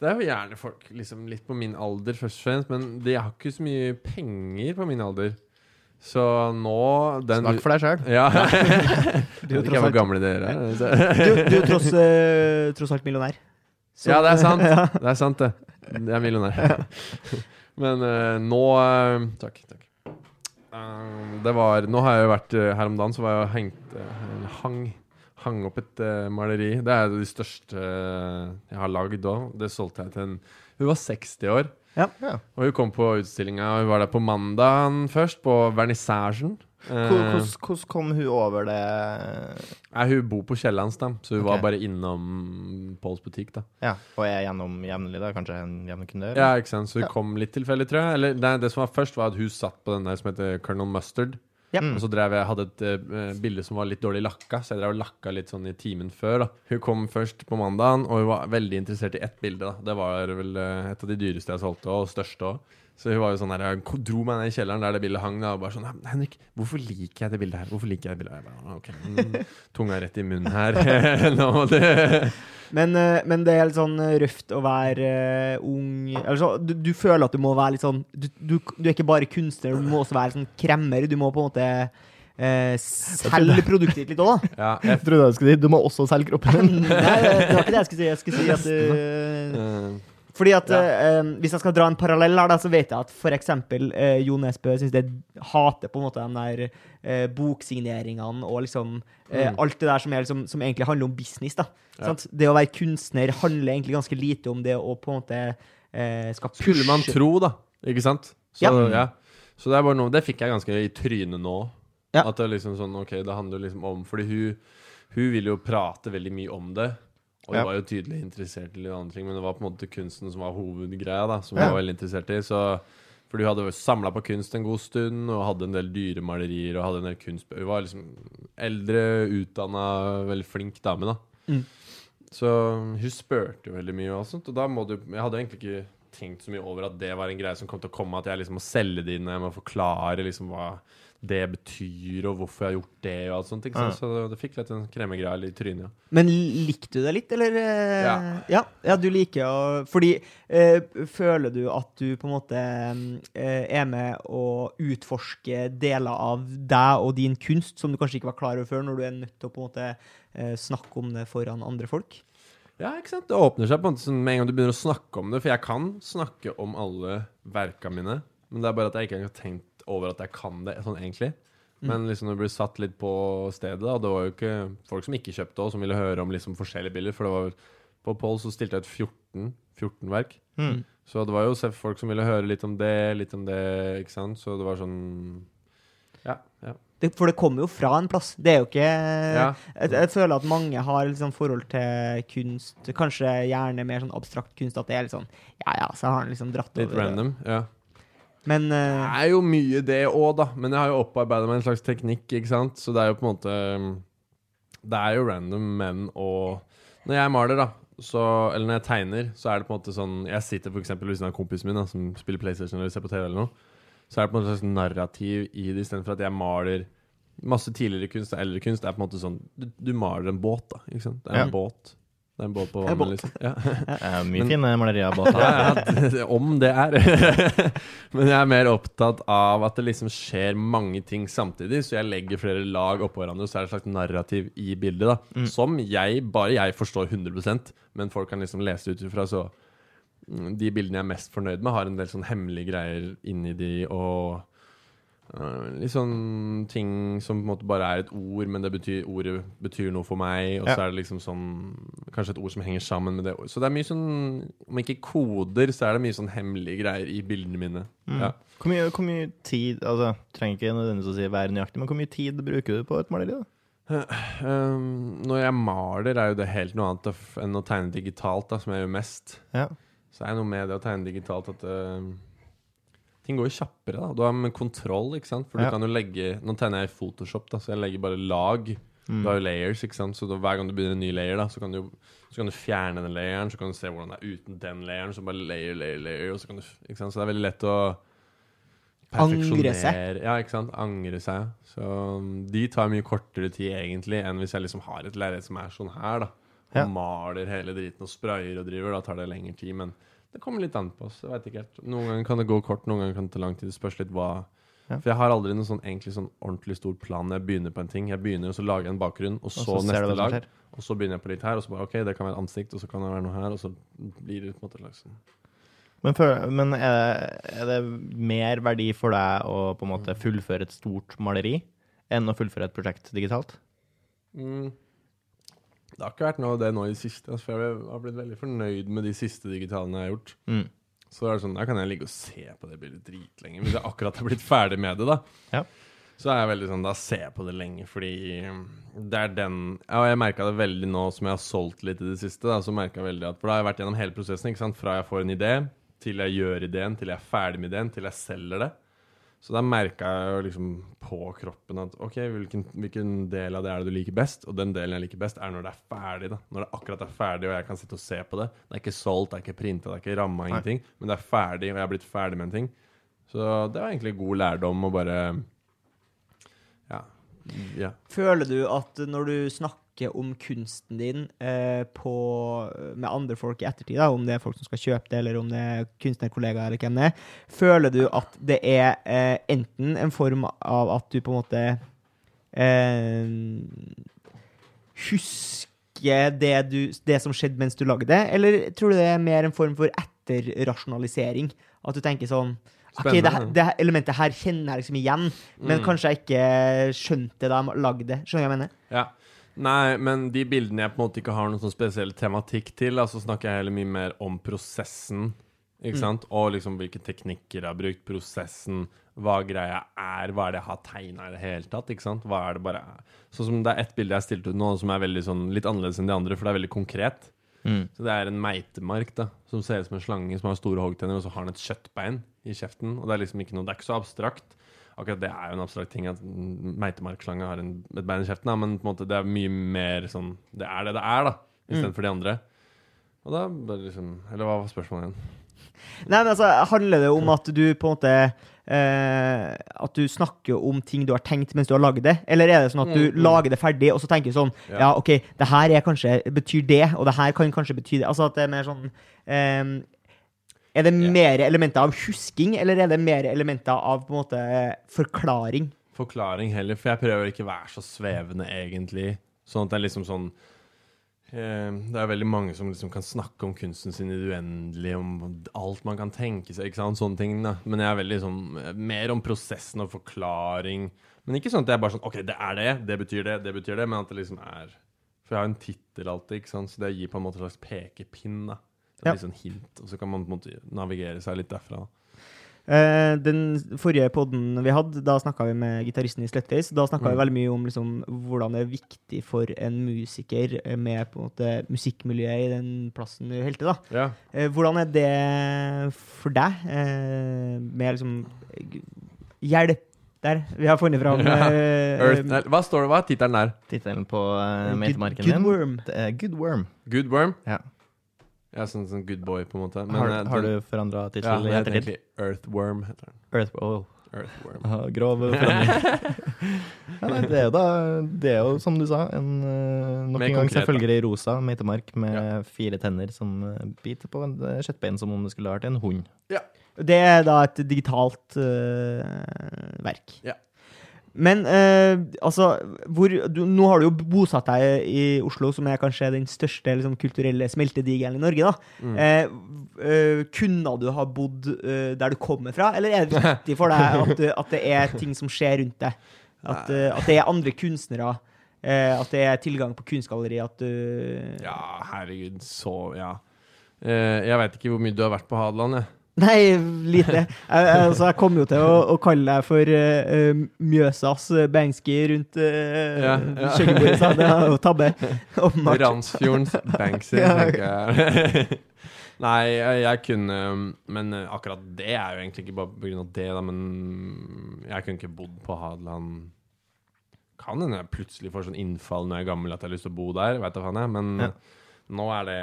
Det er jo gjerne folk liksom litt på min alder, først og fremst, men de har ikke så mye penger på min alder. Så nå den, Snakk for deg sjøl. Ja. Du vet ikke tross hvor gamle dere er. du, du er tross, eh, tross alt millionær. Så- Ja, det er sant. Ja. Det er sant, det. Jeg er millionær. Men uh, nå uh, Takk. takk. Det var Nå har jeg jo vært Her om dagen så var jeg og hengt hang, hang opp et maleri. Det er de største jeg har lagd òg. Det solgte jeg til en Hun var 60 år. Ja. Ja. Og hun kom på utstillinga. Hun var der på mandagen først, på vernissasjen. Eh, Hvordan kom hun over det nei, hun bor på Kiellands, så hun okay. var bare innom Pauls butikk. da Ja, Og er gjennom jevnlig, da? Kanskje en jevn kunde? Ja, ikke sant? Så hun Ja. kom litt tilfeldig, tror jeg. Eller nei, det som var først, var at hun satt på den der som heter Colonel Mustard. Ja. Mm. Og så drev jeg, hadde et uh, bilde som var litt dårlig lakka, så jeg drev og lakka litt sånn i timen før. da Hun kom først på mandagen, og hun var veldig interessert i ett bilde. da Det var vel uh, et av de dyreste jeg solgte, og største òg. Så hun var jo sånn her, jeg dro meg ned i kjelleren der det bildet hang. Da, og bare sånn Henrik, hvorfor liker jeg det bildet her? Hvorfor liker jeg det bildet her? Jeg bare, ok, mm, Tunga rett i munnen her. Nå må det Men, eh, men det er litt sånn eh, røft å være eh, ung altså, du, du føler at du må være litt sånn du, du, du er ikke bare kunstner, du må også være sånn kremmer. Du må på en måte eh, selge produktet ditt litt òg, da. Ja, jeg, trodde jeg skulle si du må også selge kroppen din. Nei, det var ikke det jeg skulle si. Jeg skulle si at du Fordi at Ja. eh, Hvis jeg skal dra en parallell her, da, så vet jeg at f.eks. Eh, Jo Nesbø syns det hater på en måte de der eh, boksigneringene og liksom eh, Mm. alt det der som, er, liksom, som egentlig handler om business. da Ja. sant? Det å være kunstner handler egentlig ganske lite om det å på en måte eh, skal Skulle man pushe- tro, da. Ikke sant? Så, Ja. ja. Så det er bare noe Det fikk jeg ganske i trynet nå. At det er liksom sånn Ok, det handler liksom om Fordi hun, hun vil jo prate veldig mye om det. Og Ja. var jo tydelig interessert i litt andre ting, men det var på en måte kunsten som var hovedgreia, da. Som hun var veldig interessert i. Så For hun hadde samla på kunst en god stund, og hadde en del dyremalerier og hadde en del kunst Hun var liksom eldre, utdanna, veldig flink dame, da. Mm. Så hun spurte jo veldig mye og sånt, og da må du Jeg hadde egentlig ikke tenkt så mye over at det var en greie som kom til å komme, at jeg liksom må selge det inn, jeg må forklare liksom hva det betyr, og hvorfor jeg har gjort det, og alt sånt. Ikke sant? Ja. Så det, det fikk litt en kremmegreie i trynet. Ja. Men likte du det litt, eller? eh, Ja. ja. ja, du liker å Fordi eh, føler du at du på en måte eh, er med å utforske deler av deg og din kunst som du kanskje ikke var klar over før, når du er nødt til å på en måte eh, snakke om det foran andre folk? Ja, ikke sant? Det åpner seg på en måte sånn med en gang du begynner å snakke om det. For jeg kan snakke om alle verka mine, men det er bare at jeg ikke engang har tenkt over at jeg kan det sånn egentlig. Men liksom det ble satt litt på stedet, da, det var jo ikke folk som ikke kjøpte og som ville høre om liksom forskjellige bilder. For det var på Poll så stilte jeg ut 14, 14 verk. Mm. Så det var jo folk som ville høre litt om det, litt om det, ikke sant. Så det var sånn Ja. ja. Det, for det kommer jo fra en plass. Det er jo ikke Ja. jeg, jeg føler at mange har liksom forhold til kunst, kanskje gjerne mer sånn abstrakt kunst, at det er litt sånn Ja ja, så har han liksom dratt Litt over. det. random. ja Men Det eh, er jo mye det òg, da. Men jeg har jo opparbeida meg en slags teknikk, ikke sant. Så det er jo på en måte um, Det er jo random, men og Når jeg maler, da, så Eller når jeg tegner, så er det på en måte sånn Jeg sitter eksempel ved siden av kompisen min da, som spiller PlayStation eller ser på TV eller noe. Så er det på en måte slags narrativ i det, istedenfor at jeg maler masse tidligere kunst og eldre kunst. Det er på en måte sånn Du, du maler en båt, da. Ikke sant? Det er en Ja. båt. Det er en båt på vannet, liksom. Ja. Eh, mye Men- fine malerier av båter. Ja, ja, om det er. Men jeg er mer opptatt av at det liksom skjer mange ting samtidig, så jeg legger flere lag oppå hverandre, så er det et slags narrativ i bildet, da. Mm. Som jeg, bare jeg forstår 100% men folk kan liksom lese ut ifra, så mm, De bildene jeg er mest fornøyd med, har en del sånn hemmelige greier inni de, og litt sånn ting som på en måte bare er et ord, men det betyr, ordet betyr noe for meg. Og Ja. så er det liksom sånn Kanskje et ord som henger sammen med det. Så det er mye sånn Om ikke koder, så er det mye sånn hemmelige greier i bildene mine. Mm. Ja. Hvor, mye, hvor mye tid Altså, trenger ikke nødvendigvis å si være nøyaktig, men hvor mye tid bruker du på et maleri? da? Um, når jeg maler, er jo det helt noe annet enn å tegne digitalt, da, som jeg gjør mest. Ja. Så er det noe med det å tegne digitalt at um, ting går jo kjappere. da Du har med kontroll, ikke sant. For Ja. du kan jo legge Nå tegner jeg i Photoshop, da, så jeg legger bare lag. Mm. Du har jo layers, ikke sant. Så da, hver gang du begynner en ny layer, da, så kan du, så kan du fjerne den layeren. Så kan du se hvordan det er uten den layeren. Så bare layer, layer, layer. Og så, kan du, så det er veldig lett å Angre seg. Ja, ikke sant. Angre seg. Så um, de tar mye kortere tid egentlig enn hvis jeg liksom har et lerret som er sånn her, da. Og Ja. maler hele driten og sprayer og driver. Da tar det lengre tid. Men det kommer litt an på oss. Jeg vet ikke helt. Noen ganger kan det gå kort, noen ganger kan det ta lang tid. Det spørs litt hva Ja. For jeg har aldri noen sånn, egentlig sånn ordentlig stor plan når jeg begynner på en ting. Jeg begynner, og så lager jeg en bakgrunn, og så, Og så neste lag. Og så begynner jeg på litt her, og så bare OK, det kan være ansikt, og så kan det være noe her, og så blir det på en måte slags sånn Men, for, men er, er det mer verdi for deg å på en måte fullføre et stort maleri enn å fullføre et prosjekt digitalt? mm. Det har ikke vært noe av det nå i det siste, altså, for jeg har blitt veldig fornøyd med de siste digitalene jeg har gjort. Mm. Så er det sånn, Da kan jeg ligge og se på det bildet dritlenge. Hvis jeg akkurat har blitt ferdig med det, da. Ja. Så er jeg veldig sånn, da ser jeg på det lenge, fordi um, det er den Ja, og jeg merka det veldig nå som jeg har solgt litt i det siste. da, så jeg veldig at, For da har jeg vært gjennom hele prosessen. ikke sant, Fra jeg får en idé, til jeg gjør ideen, til jeg er ferdig med ideen, til jeg selger det. Så da merka jeg jo liksom på kroppen at ok, hvilken, hvilken del av det er det du liker best? Og den delen jeg liker best, er når det er ferdig. da Når det akkurat er ferdig, og jeg kan sitte og se på det. Det er ikke solgt, det er ikke printa, det er ikke ramma, ingenting. Men det er ferdig, og jeg har blitt ferdig med en ting. Så det var egentlig god lærdom å bare Ja. ja. Føler du at når du snakker om kunsten din eh, på, med andre folk i ettertid, da, om det er folk som skal kjøpe det, eller om det er kunstnerkollegaer, eller hvem det er, føler du at det er eh, enten en form av at du på en måte eh, husker det, du, det som skjedde mens du lagde det, eller tror du det er mer en form for etterrasjonalisering? At du tenker sånn OK, det, her- det elementet her kjenner jeg liksom igjen, men Mm. kanskje jeg ikke skjønte da jeg lagde det. Skjønner du hva jeg mener? Ja. Nei, men de bildene jeg på en måte ikke har noen sånn spesiell tematikk til, så snakker jeg heller mye mer om prosessen. Ikke sant? Og liksom hvilke teknikker jeg har brukt, prosessen, hva greia er, hva er det jeg har tegna i det hele tatt. Ikke sant? Hva er det bare Sånn som det er ett bilde jeg stilte ut nå som er veldig sånn litt annerledes enn de andre, for det er veldig konkret. Mm. Så det er en meitemark da som ser ut som en slange som har store hoggtenner, og så har den et kjøttbein i kjeften. Og det er liksom ikke noe Det er ikke så abstrakt. Akkurat det er jo en abstrakt ting at mm, meitemarkslange har en, et bein i kjeften, da, men på en måte det er mye mer sånn Det er det det er, da, istedenfor de andre. Og da bare liksom Eller hva var spørsmålet igjen? Nei, men altså, handler det om at du på en måte eh, At du snakker om ting du har tenkt mens du har laget det? Eller er det sånn at du Mm, mm. lager det ferdig, og så tenker du sånn Ja. Ja, OK, det her er kanskje betyr det, og det her kan kanskje bety det. Altså at det er mer sånn eh, Er det Ja. mer elementer av husking, eller er det mer elementer av på en måte forklaring? Forklaring heller, for jeg prøver ikke å være så svevende, egentlig. Sånn at det er liksom sånn eh, Det er veldig mange som liksom kan snakke om kunsten sin i det uendelige, om alt man kan tenke seg, ikke sant, sånne ting. da Men jeg er veldig sånn mer om prosessen og forklaring. Men ikke sånn at jeg bare sånn OK, det er det, det betyr det, det betyr det, men at det liksom er For jeg har en tittel alltid, ikke sant, så det gir på en måte en slags pekepinn, da. Det Ja. er litt sånn hint, og så kan man på en måte navigere seg litt derfra. Uh, den forrige podden vi hadde, da snakka vi med gitaristen i Slutface. Da snakka vi Mm. veldig mye om liksom, hvordan det er viktig for en musiker med på en måte musikkmiljøet i den plassen du holder til. da. Ja. Uh, hvordan er det for deg, uh, med liksom hjelp der? Vi har funnet fram Ja. eh, Earth, nei, hva står det? Hva er tittelen der? Tittelen på uh, Good- din? Good Worm. Det er Good Worm. Good Worm? Ja. Ja, sånn, sånn good boy, på en måte. Men, har, den, har du forandra ja, tittel i heter ettertid? egentlig Earthworm. heter den. Earth, oh. Earthworm. Ja, Grov forandring. ja, nei, det er jo da Det er jo, som du sa, en uh, nok en gang selvfølgelig rosa meitemark med Ja. fire tenner som eh, biter på en eh, kjøttbein som om det skulle vært en hund. Ja. Det er da et digitalt uh, verk. Ja. Men eh, altså hvor, du, Nå har du jo bosatt deg i Oslo, som er kanskje den største liksom, kulturelle smeltedigelen i Norge. da. Mm. Eh, eh, kunne du ha bodd eh, der du kommer fra, eller er det viktig for deg at, at det er ting som skjer rundt deg? At, eh, at det er andre kunstnere? eh, at det er tilgang på kunstgalleri? At du Ja, herregud, så Ja. Eh, jeg veit ikke hvor mye du har vært på Hadeland, jeg. Nei, lite. Jeg, altså, jeg kommer jo til å, å kalle deg for eh, Mjøsas Banksky rundt uh, Ja, ja. kjøkkenbordet. så Det er jo tabbe. Åpenbart. Randsfjordens Banksy, Ja. tenker jeg. Nei, jeg, jeg kunne Men akkurat det er jo egentlig ikke bare av det, da, men jeg kunne ikke bodd på Hadeland Kan hende jeg plutselig får sånn innfall når jeg er gammel at jeg har lyst til å bo der, veit da faen jeg, men Ja. nå er det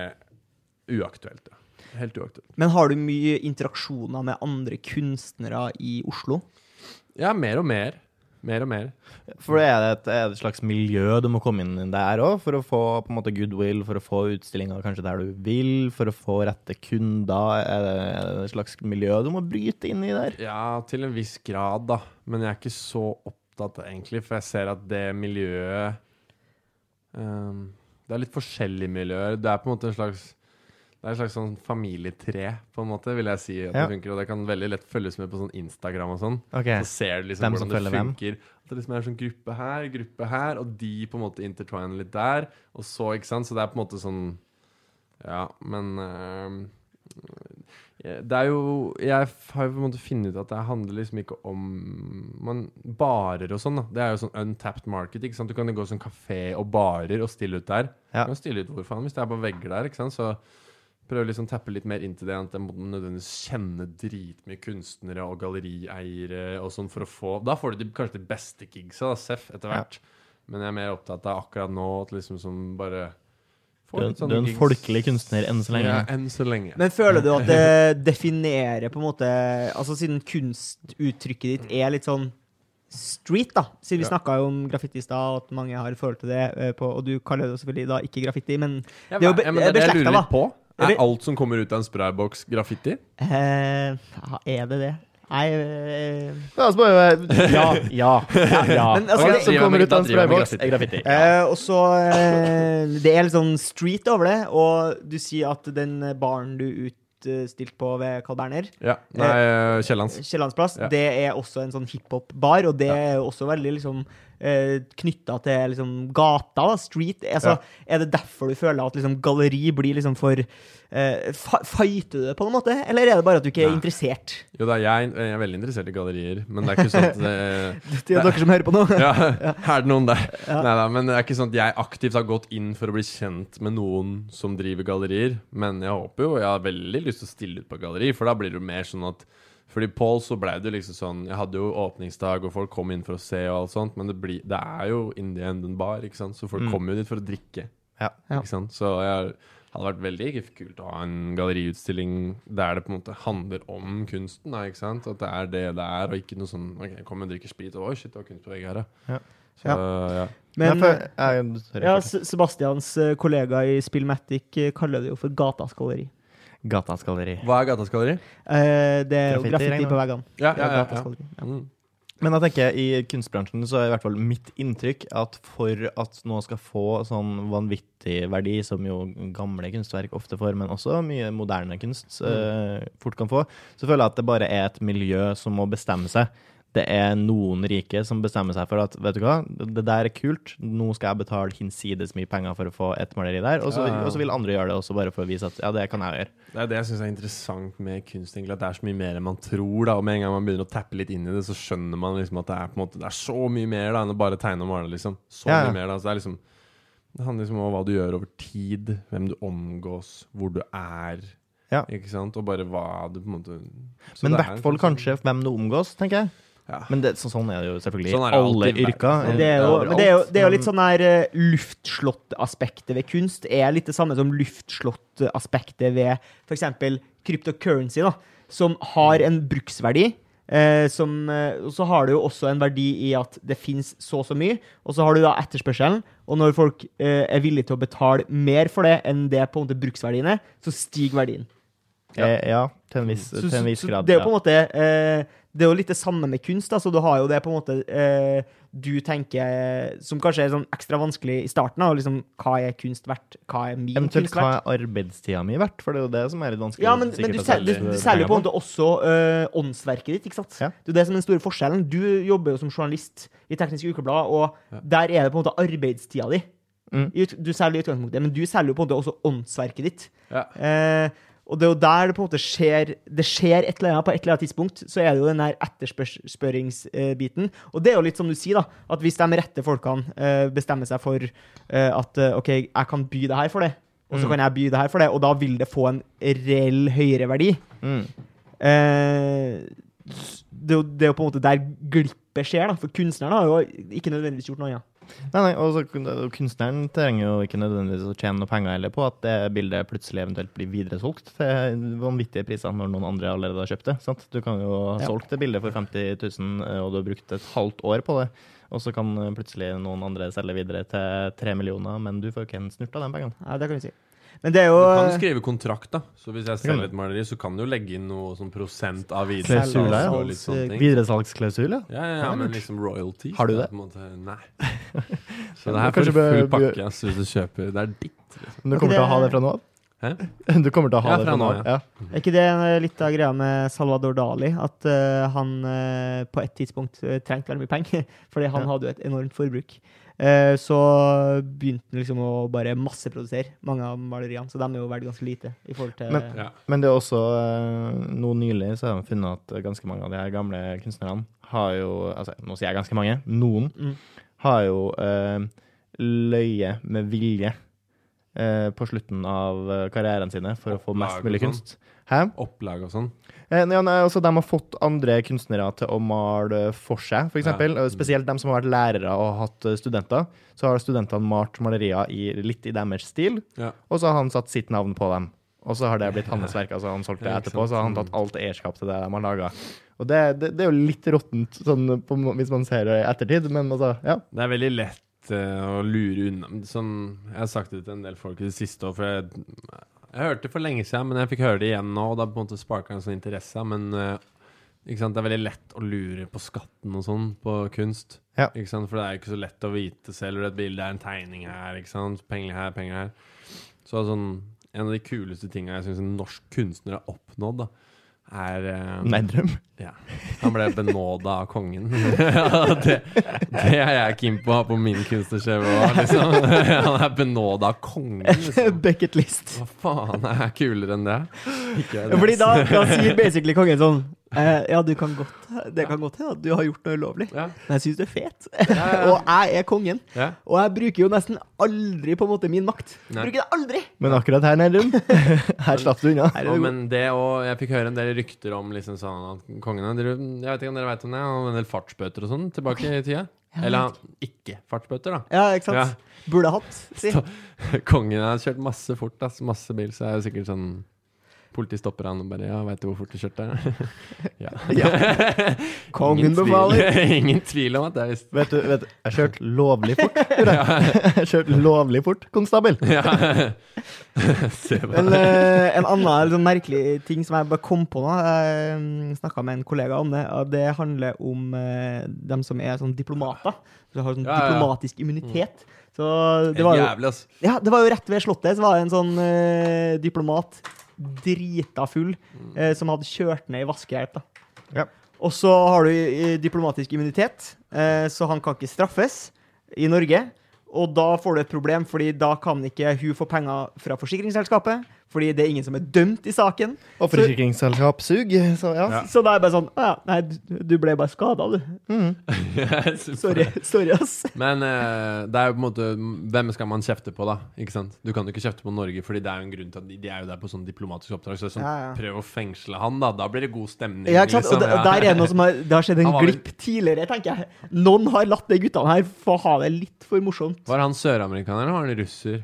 uaktuelt. Ja. Helt uaktuelt. Men har du mye interaksjoner med andre kunstnere i Oslo? Ja, mer og mer. Mer og mer. For det er et, er det et slags miljø du må komme inn der òg, for å få på en måte goodwill, for å få utstillinger kanskje der du vil, for å få rette kunder. Er det, er det et slags miljø du må bryte inn i der? Ja, til en viss grad, da. Men jeg er ikke så opptatt, egentlig, for jeg ser at det miljøet um, Det er litt forskjellige miljøer. Det er på en måte en slags det er et slags sånn familietre, på en måte, vil jeg si. at Ja. det funker, Og det kan veldig lett følges med på sånn Instagram og sånn. Okay. Så ser du liksom hvordan det funker. hvem? At det liksom er sånn gruppe her, gruppe her, og de på en måte intertwiner litt der. Og så, ikke sant. Så det er på en måte sånn Ja, men ehm, det er jo Jeg har jo på en måte funnet ut at det handler liksom ikke om man, Barer og sånn, da. Det er jo sånn untapped market. ikke sant? Du kan jo gå sånn kafé og barer og stille ut der. Ja. Du kan stille ut hvor faen hvis det er på vegger der. ikke sant? Så prøver liksom å tappe litt mer inn til det. At jeg må nødvendigvis kjenne dritmye kunstnere og gallerieiere og sånn for å få Da får du de, kanskje de beste gigsa, da, Seff, etter Ja. Men jeg er mer opptatt av akkurat nå at liksom som bare få Du, du er en gigs. folkelig kunstner enn så lenge. Ja, enn så lenge. Men føler du at det definerer på en måte Altså siden kunstuttrykket ditt er litt sånn street, da. Siden vi Ja. snakka jo om graffiti i stad, og at mange har forhold til det, eh, på, og du kaller det selvfølgelig da ikke graffiti, men jeg, det er jo be- ja, beslektet, da. på, er alt som kommer ut av en sprayboks graffiti? eh, Er det det? Nei eh, Ja, så bare Ja, ja, ja. ja. Men altså, Alt det- som kommer ut av en sprayboks, er graffiti. Eh, og så eh, Det er litt sånn street over det, og du sier at den baren du utstilte på ved Carl Berner, Ja. Nei, Kiellands. Kiellands. plass. Ja. det er også en sånn hiphop-bar, og det er jo også veldig liksom eh, knytta til liksom gata, da, street. Altså, Er det derfor du føler at liksom galleri blir liksom for eh, Fighter du det på en måte, eller er det bare at du ikke er Nei. interessert? Jo da, jeg, jeg er veldig interessert i gallerier, men det er ikke sånn at det, er dere som hører på nå. ja, Er det noen der? Neida, men det er ikke sånn at jeg aktivt har gått inn for å bli kjent med noen som driver gallerier. Men jeg håper jo Jeg har veldig lyst til å stille ut på galleri, for da blir det jo mer sånn at fordi Paul så ble det liksom sånn Jeg hadde jo åpningsdag, og folk kom inn for å se, og alt sånt, men det, blir, det er jo in the end en bar, ikke sant? så folk Mm. kommer jo dit for å drikke. Ja. Ja. Ikke sant? Så jeg hadde vært veldig kult å ha en galleriutstilling der det på en måte handler om kunsten. Da, ikke sant? At det er det det er, og ikke noe sånn OK, kommer og drikker sprit, oi, shit, det var kunst på veggen her, Ja. Så, ja. Men jeg- sorry, ja. S- Sebastians eh, kollega i Spillmatic eh, kaller det jo for Gatas galleri. Gatas galleri. Hva er Gatas galleri? Eh, det er jo Graffiti, graffiti på veggene. Ja, ja, ja, Gatas galleri. Ja. Mm. Men jeg tenker i kunstbransjen så er i hvert fall mitt inntrykk at for at noe skal få sånn vanvittig verdi, som jo gamle kunstverk ofte får, men også mye moderne kunst eh, fort kan få, så føler jeg at det bare er et miljø som må bestemme seg. Det er noen rike som bestemmer seg for at vet du hva, det der er kult, nå skal jeg betale hinsides mye penger for å få et maleri der, og så, Ja, ja. vil andre gjøre det også bare for å vise at ja, det kan jeg gjøre. Det er det jeg syns er interessant med kunst. egentlig, At det er så mye mer enn man tror. da, og Med en gang man begynner å tappe litt inn i det, så skjønner man liksom at det er måte, det er så mye mer da enn å bare tegne og male. liksom. Så Ja, mye mer da, så Det er liksom, det handler liksom om hva du gjør over tid, hvem du omgås, hvor du er. Ja. Ikke sant? Og bare hva du på en måte så Men i er hvert fall liksom- kanskje hvem du omgås, tenker jeg. Ja. Men det, så, sånn er det jo selvfølgelig i sånn alle yrker. Det er jo, men det er jo, det er jo litt sånn der uh, luftslott-aspektet ved kunst er litt det samme som luftslott-aspektet ved f.eks. cryptocurrency, da, som har en bruksverdi. Eh, som, eh, og så har det jo også en verdi i at det finnes så og så mye. Og så har du da etterspørselen, og når folk eh, er villige til å betale mer for det enn det på en måte bruksverdien er, så stiger verdien. Eh, ja, til en viss, Så, til en viss så, grad. det er jo på en måte eh, Det er jo litt det samme med kunst. Da. Så du har jo det på en måte eh, du tenker Som kanskje er sånn ekstra vanskelig i starten. Da, liksom, hva er kunst verdt? Hva er min Eventuelt kunst hva er arbeidstida mi verdt? For det er jo det som er litt vanskelig. Ja, men, men du, å du, du selger jo på en måte også øh, åndsverket ditt, ikke sant? Ja. Det er det som er den store forskjellen. Du jobber jo som journalist i Teknisk Ukeblad, og Ja. der er det på en måte arbeidstida di. Mm. Du selger i utgangspunktet, men du selger jo på en måte også åndsverket ditt. Ja. Eh, og det er jo der det på en måte skjer Det skjer et eller annet på et eller annet tidspunkt. Så er det jo den der etterspørringsbiten. Og det er jo litt som du sier, da. At hvis de rette folkene eh, bestemmer seg for eh, at eh, OK, jeg kan by det her for det, og så Mm. kan jeg by det her for det, og da vil det få en reell høyere verdi. Mm. Eh, det, er jo, på en måte der glippet skjer, da. For kunstneren har jo ikke nødvendigvis gjort noe annet. Nei, nei, og Kunstneren trenger jo ikke nødvendigvis å tjene noe penger heller på at det bildet plutselig eventuelt blir videresolgt til vanvittige priser når noen andre allerede har kjøpt det. Sant? Du kan jo ha Ja. solgt det bildet for 50 000, eh, og du har brukt et halvt år på det. Og så kan eh, plutselig noen andre selge videre til tre millioner, men du får ikke en snurt av de pengene. Ja, det kan du si. Men det er jo Du kan skrive kontrakt, da. Så hvis jeg selger et maleri, så kan du jo legge inn noe sånn prosent av videresalg og litt sånne ting. Videresalgsklausul, ja. Ja, ja, ja, men liksom royalty. Har du det? på en måte- Nei. Så det her får du full pakke ass, hvis du kjøper. Det er ditt. Liksom. Du kommer til å ha det fra nå av? Hæ? Du kommer til å ha Ja, det fra nå av? Ja. Er ikke det eh, litt av greia med Salvador Dali? At uh, han uh, på et tidspunkt uh, trengte veldig mye penger, fordi han Ja. hadde jo et enormt forbruk. Eh, så begynte han liksom å bare masseprodusere mange av maleriene, så de er jo verdt ganske lite i forhold til Men- Ja. Men det er også eh, Nå nylig så har de funnet at ganske mange av de her gamle kunstnerne har jo altså, Nå sier jeg ganske mange. Noen Mm. har jo eh, løye med vilje eh, på slutten av eh, karrieren sine for å få mest mulig kunst. mulig sånn. Hæ? Opplag og sånn. Eh, ja, nei, altså, de har fått andre kunstnere til å male for seg, f.eks. Ja. Spesielt de som har vært lærere og hatt eh, studenter. Så har studentene malt malerier i, litt i deres stil, Ja. og så har han satt sitt navn på dem. Og så har det blitt hans verk. altså Han solgte det etterpå, så har han tatt alt eierskap til det de har laga. Og det, det, det er jo litt råttent, sånn, på, hvis man ser det i ettertid, men altså, ja. Det er veldig lett uh, å lure unna. Sånn, jeg har sagt det til en del folk i det siste òg, for jeg, jeg hørte det for lenge siden, men jeg fikk høre det igjen nå, og da på en måte sparka en sånn interesse. Men eh, ikke sant? det er veldig lett å lure på skatten og sånn på kunst. Ja. Ikke sant? For det er jo ikke så lett å vite selv. Et bilde er en tegning her, ikke sant? penger her, penger her. Så sånn, en av de kuleste tinga jeg syns en norsk kunstner har oppnådd, da, er eh, Nerdrum. ja. Han ble benåda av kongen. ja, det, det er jeg keen på å ha på min kunstnerskjeve liksom. Han er benåda av kongen. Liksom. Bucketlist. Hva faen er kulere enn det? Ikke det. fordi da, da sier basically kongen sånn eh, Ja, du kan godt, det kan godt hende at du har gjort noe ulovlig, Ja, men jeg syns du er fet. ja, og jeg er kongen. ja. Og jeg bruker jo nesten aldri på en måte min makt. Nei. Bruker det aldri! Men akkurat her, Nerdrum, her slapp du unna. Er det men det og Jeg fikk høre en del rykter om liksom sånn at kongene dere, Jeg vet ikke om dere vet om det, og en del fartsbøter og sånn tilbake i tida. Eller ikke fartsbøter, da. Ja, ikke sant? Burde hatt, si. Kongen har kjørt masse fort, ass, masse bil, så er det sikkert sånn Politiet stopper han og bare 'Ja, veit du hvor fort du kjørte?' ja. Kongen Ingen befaler. Ingen tvil om at det er visst Vet du, vet du, jeg kjørte lovlig fort. Jeg kjørte lovlig fort, konstabel. ja. Men eh, en annen sånn merkelig ting som jeg bare kom på nå, jeg snakka med en kollega om det, og det handler om eh, dem som er sånn diplomater. Som har sånn Ja, ja, ja. diplomatisk immunitet. Så det var, jo, ja, det var jo rett ved Slottet, så var det en sånn eh, diplomat, drita full, eh, som hadde kjørt ned i vaskehjelp. Ja. Og så har du eh, diplomatisk immunitet, eh, så han kan ikke straffes i Norge. Og da får du et problem, fordi da kan ikke hun få penger fra forsikringsselskapet. Fordi det er ingen som er dømt i saken. Og forsikringsselskap sug, så ja. Ja. Så da er det bare sånn Å ja, nei, du- ble bare skada, du. Mm. Sorry, sorry, ass. Men uh, det er jo på en måte Hvem skal man kjefte på, da? Ikke sant? Du kan jo ikke kjefte på Norge, Fordi det er jo en grunn til at de, de er jo der på sånn diplomatisk oppdrag. Så det er sånn, Ja, ja. prøv å fengsle han, da. Da blir det god stemning. Ja, ikke sant? Liksom, og der er noe som har, det har skjedd en glipp tidligere, tenker jeg. Noen har latt de guttene her få ha det litt for morsomt. Var han søramerikaner, eller var han russer?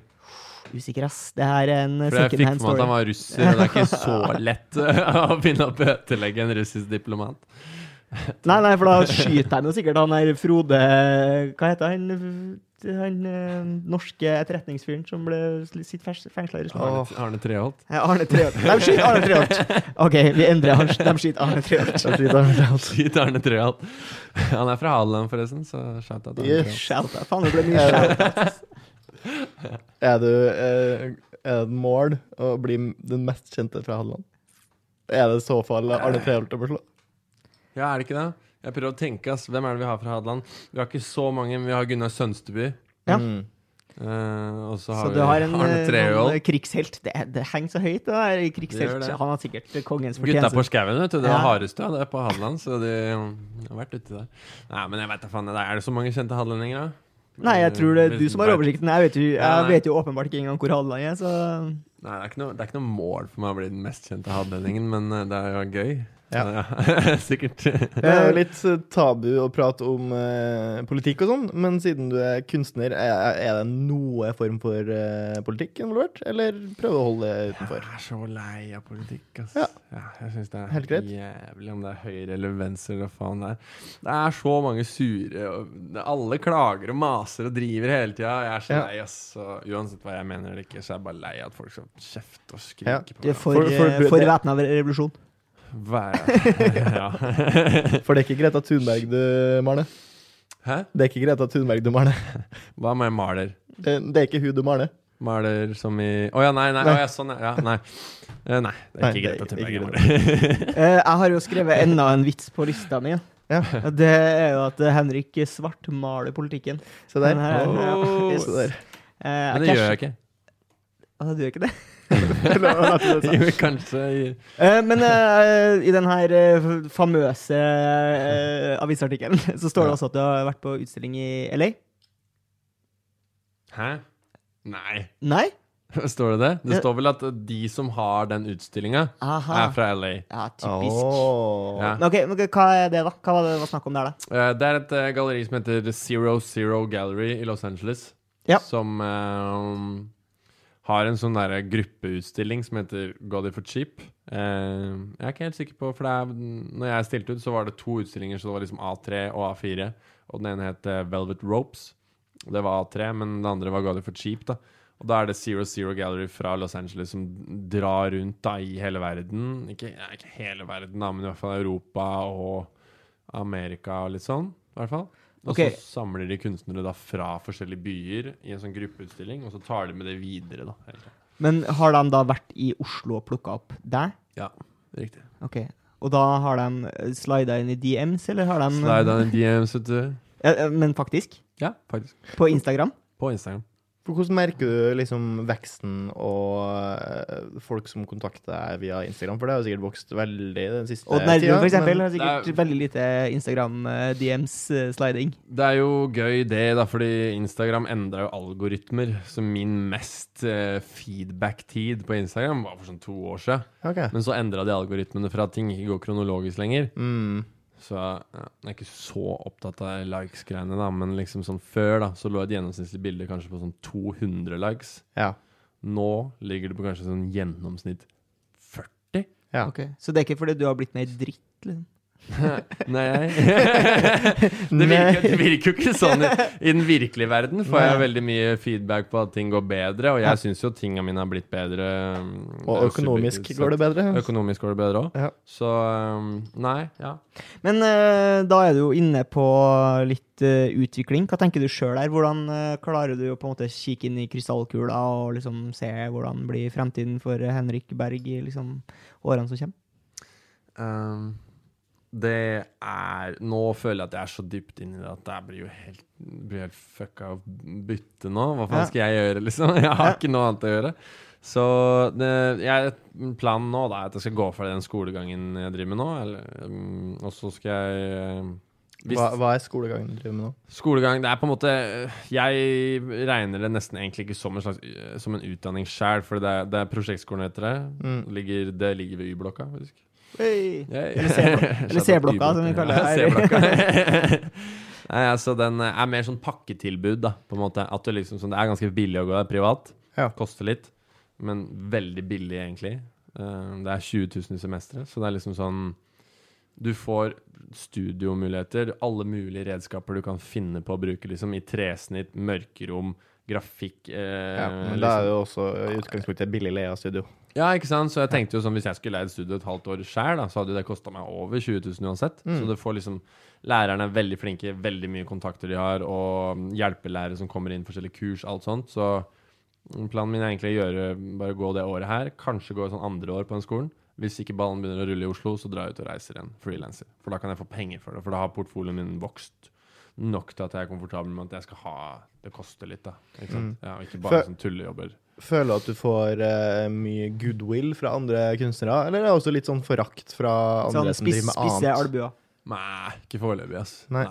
Usikker, ass. Det er en For jeg fikk for med meg at han var russer, og det er ikke så lett å begynne å bøtelegge en russisk diplomat. Nei, nei, for da skyter han jo sikkert han der Frode Hva heter han? Han eh, norske etterretningsfyren som ble sitter fengsla i Russland. Arne, Arne Treholt. Ja, Arne Treholt. De skyter Arne Treholt. OK, vi endrer han. De skyter Arne Treholt. Skyt Arne Treholt. Han er fra Hadeland, forresten, så shout out Arne Yes. Treholt. Shout out. Faen, det ble mye shout-out. Er du eh, Er det et mål å bli den mest kjente fra Hadeland? Er det i så fall Arne Treholt å beslå? Ja, er det ikke det? Jeg prøver å tenke, ass. Hvem er det vi har fra Hadeland? Vi har ikke så mange, men vi har Gunnar Sønsteby. Ja. Mm. Uh, og så har Så vi du har en, Arne eh, Treholt. krigshelt. Det, det henger så høyt, det der Det krigshelt. det. Han har sikkert kongens Gutta på fortjeneste. skauen, vet du. Det Ja. var Harestad det er på Hadeland, så de har vært uti der. Nei, men jeg vet da faen. Er det så mange kjente hadelendinger, da? Nei, jeg tror det er du som har oversikten. Jeg vet jo, jeg vet jo åpenbart ikke engang hvor Hadeland er, så Nei, det er, ikke noe, det er ikke noe mål for meg å bli den mest kjente hadelendingen, men eh, det er jo gøy. Ja. Sikkert. Det er jo litt eh, tabu å prate om uh, politikk og sånn, men siden du er kunstner, er, er det noe form for uh, politikk involvert? Eller prøve å holde det utenfor? Jeg er så lei av politikk, ass. Ja. Ja, jeg syns det er Helt greit. jævlig om det er høyre eller venstre eller faen det er. Det er så mange sure og Alle klager og maser og driver hele tida. Jeg er så Ja. lei, ass. Så uansett hva jeg mener eller ikke, så er jeg bare lei av at folk skal kjefte og skrike du er på for, For- for for væpna revolusjon. Hver, ja. For det er ikke Greta Thunberg du maler? Hæ? Det er ikke Greta Thunberg du maler? Hva med maler? Det, det er ikke hun du maler? Maler som i Å ja, nei, nei. Nei. Oh, ja, sånn, ja. Nei. Uh, nei, det er ikke nei, greit at ikke- Thunberg. ikke jeg maler. Eh, jeg har jo skrevet enda en vits på lista mi. Ja. Det er jo at Henrik Henrik svartmaler politikken. Se der. Her, ja. Yes. Der. Uh, Men det gjør jeg ikke. Ah, du gjør ikke det? Jo, kanskje Eh, men uh, i den her uh, famøse uh, avisartikkelen så står det Ja. også at du har vært på utstilling i LA. Hæ? Nei. Nei? Står det det? Det står vel at de som har den utstillinga, er fra LA. Ja, typisk. Oh. Ja. Men ok, men hva er det, da? Hva var det var snakk om der, da? Eh, Det er et galleri som heter Zero Zero Gallery i Los Angeles. Ja. Som har en sånn der gruppeutstilling som heter Got it for cheap. Eh, jeg er ikke helt sikker på, for er, når jeg stilte ut, så var det to utstillinger. Så det var liksom A3 og A4. Og den ene het eh, Velvet Ropes. Det var A3, men den andre var Got it for cheap. da Og da er det Zero Zero Gallery fra Los Angeles som drar rundt da i hele verden. Ikke, ikke hele verden, da, men i hvert fall Europa og Amerika og litt sånn. I hvert fall. Og så samler de kunstnere da fra forskjellige byer i en sånn gruppeutstilling, og så tar de med det videre. da. Men har de da vært i Oslo og plukka opp der? Ja, riktig. Ok. Og da har de slida inn i DMs, eller har de Slida inn i DMs, vet du. Ja, ja, Men faktisk? Ja, faktisk. På Instagram? På Instagram. For Hvordan merker du liksom veksten og eh, folk som kontakter deg via Instagram? For det har jo sikkert vokst veldig den siste Odd Nerdrum, tida, for eksempel, har sikkert er- veldig lite Instagram-DMs-sliding. Det er jo gøy det, da, fordi Instagram endra jo algoritmer. Så min mest eh, feedback-tid på Instagram var for sånn to år siden. Okay. Men så endra de algoritmene for at ting ikke går kronologisk lenger. Mm. Så ja, jeg er ikke så opptatt av likes-greiene, da. Men liksom sånn før, da, så lå et gjennomsnittlig bilde kanskje på sånn 200 likes. Ja. Nå ligger det på kanskje sånn gjennomsnitt 40. ja. Ok. Så det er ikke fordi du har blitt mer dritt, liksom? Nei det, virker, det virker jo ikke sånn i, i den virkelige verden. Får jeg veldig mye feedback på at ting går bedre, og jeg syns jo tinga mine har blitt bedre. Og økonomisk går det bedre. Økonomisk går det bedre òg. Ja. Så um, nei, ja. Men eh, da er du jo inne på litt eh, utvikling. Hva tenker du sjøl der? Hvordan eh, klarer du å på en måte kikke inn i krystallkula og liksom se hvordan blir fremtiden for Henrik Berg i liksom årene som kommer? Um, det er Nå føler jeg at jeg er så dypt inni det at jeg blir jo helt, blir helt fucka av bytte nå. Hva faen skal jeg gjøre, liksom? Jeg har ikke noe annet å gjøre. Så det, jeg, planen nå da, er at jeg skal gå for den skolegangen jeg driver med nå. Eller, um, og så skal jeg um, hvis, Hva, hva er skolegangen du driver med nå? Skolegang det er på en måte Jeg regner det nesten egentlig ikke som en slags Som en utdanning sjæl, for det er, det er prosjektskolen heter det. Mm. Ligger, det ligger ved Y-blokka, faktisk. Hey. Eller C-blokka, som vi kaller det her. Nei, altså Den er mer sånn pakketilbud, da, på en måte. At du liksom, sånn, det er ganske billig å gå der privat. Ja. Koster litt, men veldig billig, egentlig. Eh, det er 20 000 i semesteret, så det er liksom sånn Du får studiomuligheter, alle mulige redskaper du kan finne på å bruke, liksom, i tresnitt, mørkerom, grafikk eh, Ja, men liksom. da er jo også i utgangspunktet billig leie av studio. Ja, ikke sant? Så jeg tenkte jo sånn, hvis jeg skulle leid studio et halvt år sjøl, så hadde det kosta meg over 20 000 uansett. Mm. Så du får liksom Lærerne er veldig flinke, veldig mye kontakter de har, og hjelpelærere som kommer inn, forskjellige kurs, alt sånt. Så planen min er egentlig å gjøre bare gå det året her. Kanskje gå et sånn andre år på den skolen. Hvis ikke ballen begynner å rulle i Oslo, så drar jeg ut og reiser igjen. Frilanser. For da kan jeg få penger for det. For da har portfolioen min vokst nok til at jeg er komfortabel med at jeg skal ha Det koster litt, da. Ikke sant? Mm. Ja, og ikke bare For- sånn tullejobber. Føler du at du får uh, mye goodwill fra andre kunstnere, eller er det også litt sånn forakt fra andre Sånn som driver med spisse albuer. Nei, ikke foreløpig, ass. Nei.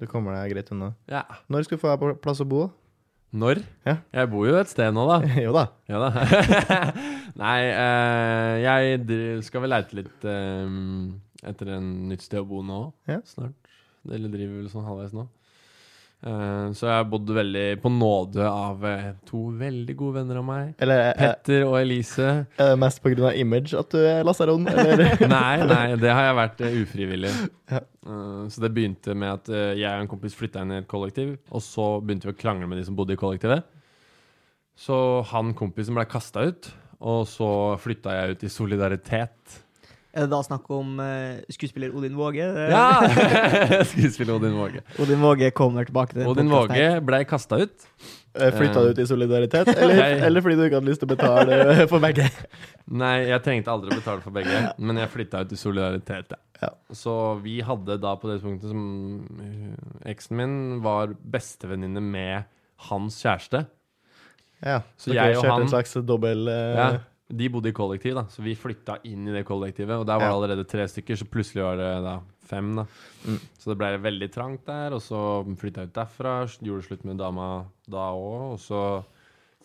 Du kommer deg greit unna. Ja. Når skal du få deg plass å bo? Når? Ja. Jeg bor jo et sted nå, da. jo da. Ja da. Nei, uh, jeg skal vel leite litt eh, etter en nytt sted å bo nå. Ja. Snart. Eller driver vel sånn halvveis nå. Eh, så jeg har bodd veldig på nåde av eh, to veldig gode venner av meg. Eller er, Petter og Elise. er det mest pga. image at du er lasaron. Nei, nei, det har jeg vært eh, ufrivillig. Ja. Eh, så det begynte med at eh, jeg og en kompis flytta inn i et kollektiv, og så begynte vi å krangle med de som bodde i kollektivet. Så han kompisen ble kasta ut, og så flytta jeg ut i solidaritet. Er det da snakk om eh, skuespiller Odin Våge? Ja! Skuespiller Odin Våge. Odin Våge kommer tilbake til Odin Våge blei ble kasta ut. Eh, Flytta du ut i solidaritet, eller, eller fordi du ikke hadde lyst til å betale for begge? Nei, jeg trengte aldri å betale for begge, men jeg flytta ut i solidaritet. Ja. Ja. Så vi hadde da på det punktet som Eksen min var bestevenninne med hans kjæreste. Ja, Så så dere jeg og kjørte han- en slags dobbel uh, Ja, de bodde i kollektiv, da, så vi flytta inn i det kollektivet. Og der var det allerede tre stykker, så plutselig var det da fem. da Mm. Så det ble veldig trangt der, og så flytta jeg ut derfra. Gjorde slutt med dama da òg, og så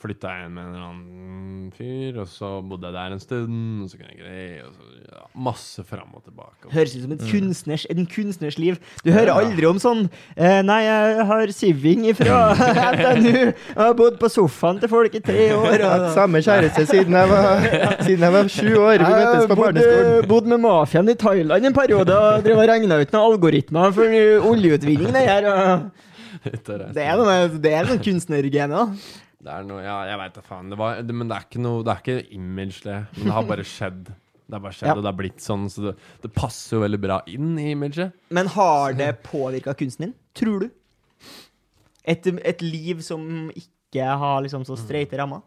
flytta jeg inn med en eller annen fyr, og så bodde jeg der en stund, og så kunne jeg greie, og så ja, masse fram og tilbake. Høres ut som et kunstners, en kunstners liv. Du hører aldri om sånn eh, Nei, jeg har siving ifra NTNU. Jeg har bodd på sofaen til folk i tre år. Og, samme kjæreste siden jeg var, siden jeg var sju år. Vi møttes på barneskolen. bodd med mafiaen i Thailand en periode og drev og regna ut noen algoritmer for oljeutvinning. Det, her, og og det er noe, det er noe kunstnergene, da. Det er noe, ja, jeg veit da faen. Det var, det, men det er ikke noe Det er ikke image, det. Men det har bare skjedd. Det har bare skjedd, Ja. og det har blitt sånn, så det, det passer jo veldig bra inn i imaget. Men har det påvirka kunsten din, tror du? Et, et liv som ikke har liksom så streite rammer?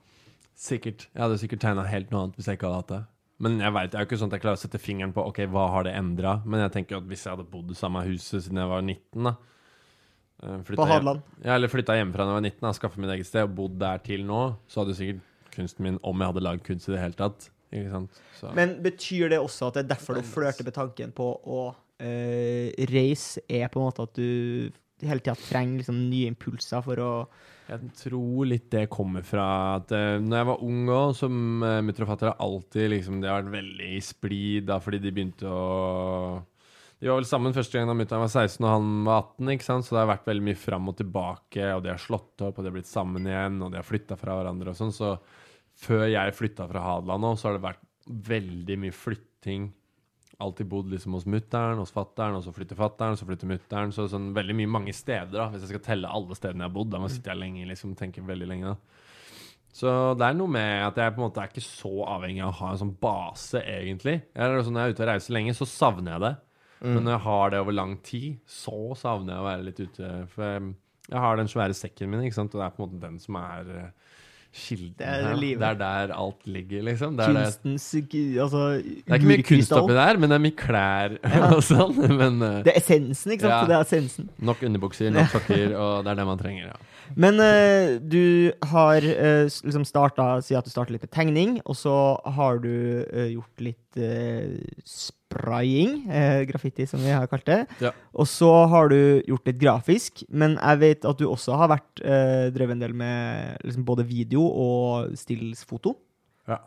Sikkert. Jeg hadde sikkert tegna helt noe annet hvis jeg ikke hadde hatt det. Men jeg vet, jeg er jo ikke sånn at jeg klarer å sette fingeren på Ok, hva har det endra. Men jeg tenker jo at hvis jeg hadde bodd i samme huset siden jeg var 19, da På Hadeland? Ja, eller flytta hjemmefra da jeg var 19, da, skaffa mitt eget sted og bodd der til nå, så hadde jo sikkert kunsten min, om jeg hadde lagd kunst i det hele tatt Ikke sant? Så. Men betyr det også at det er derfor du flørter med tanken på å eh, reise, er på en måte at du hele tida trenger liksom nye impulser for å Jeg tror litt det kommer fra at uh, når jeg var ung òg, som uh, mutter og har alltid liksom, De har vært veldig i splid da, fordi de begynte å De var vel sammen første gang da mutter'n var 16 og han var 18, ikke sant? så det har vært veldig mye fram og tilbake, og de har slått opp, og de har blitt sammen igjen, og de har flytta fra hverandre og sånn. Så før jeg flytta fra Hadeland nå, så har det vært veldig mye flytting. Alltid bodd liksom hos mutter'n, hos fatter'n, og så flytter fatter'n, så flytter mutter'n. Så sånn veldig mye mange steder, da. Hvis jeg skal telle alle stedene jeg har bodd, da må jeg sitte lenge, liksom, tenke veldig lenge, da. Så det er noe med at jeg på en måte er ikke så avhengig av å ha en sånn base, egentlig. Jeg er sånn, når jeg er ute og reiser lenge, så savner jeg det. Men når jeg har det over lang tid, så savner jeg å være litt ute. For jeg, jeg har den svære sekken min, ikke sant? og det er på en måte den som er eh, kilden Det er her. livet. Det er der alt ligger, liksom. Det er, det, Kunstens altså, det er ikke mye kunst oppi der, men det er mye klær og sånn. Men eh, Det er essensen, ikke sant? Ja. Det er essensen. nok underbukser, nok sokker, og det er det man trenger, ja. Men uh, du har uh, liksom starta Si at du starter litt med tegning, og så har du uh, gjort litt spraying, graffiti som vi har kalt det. Ja. Og så har du gjort litt grafisk, men jeg vet at du også har vært drevet en del med liksom, både video og stillsfoto. Ja.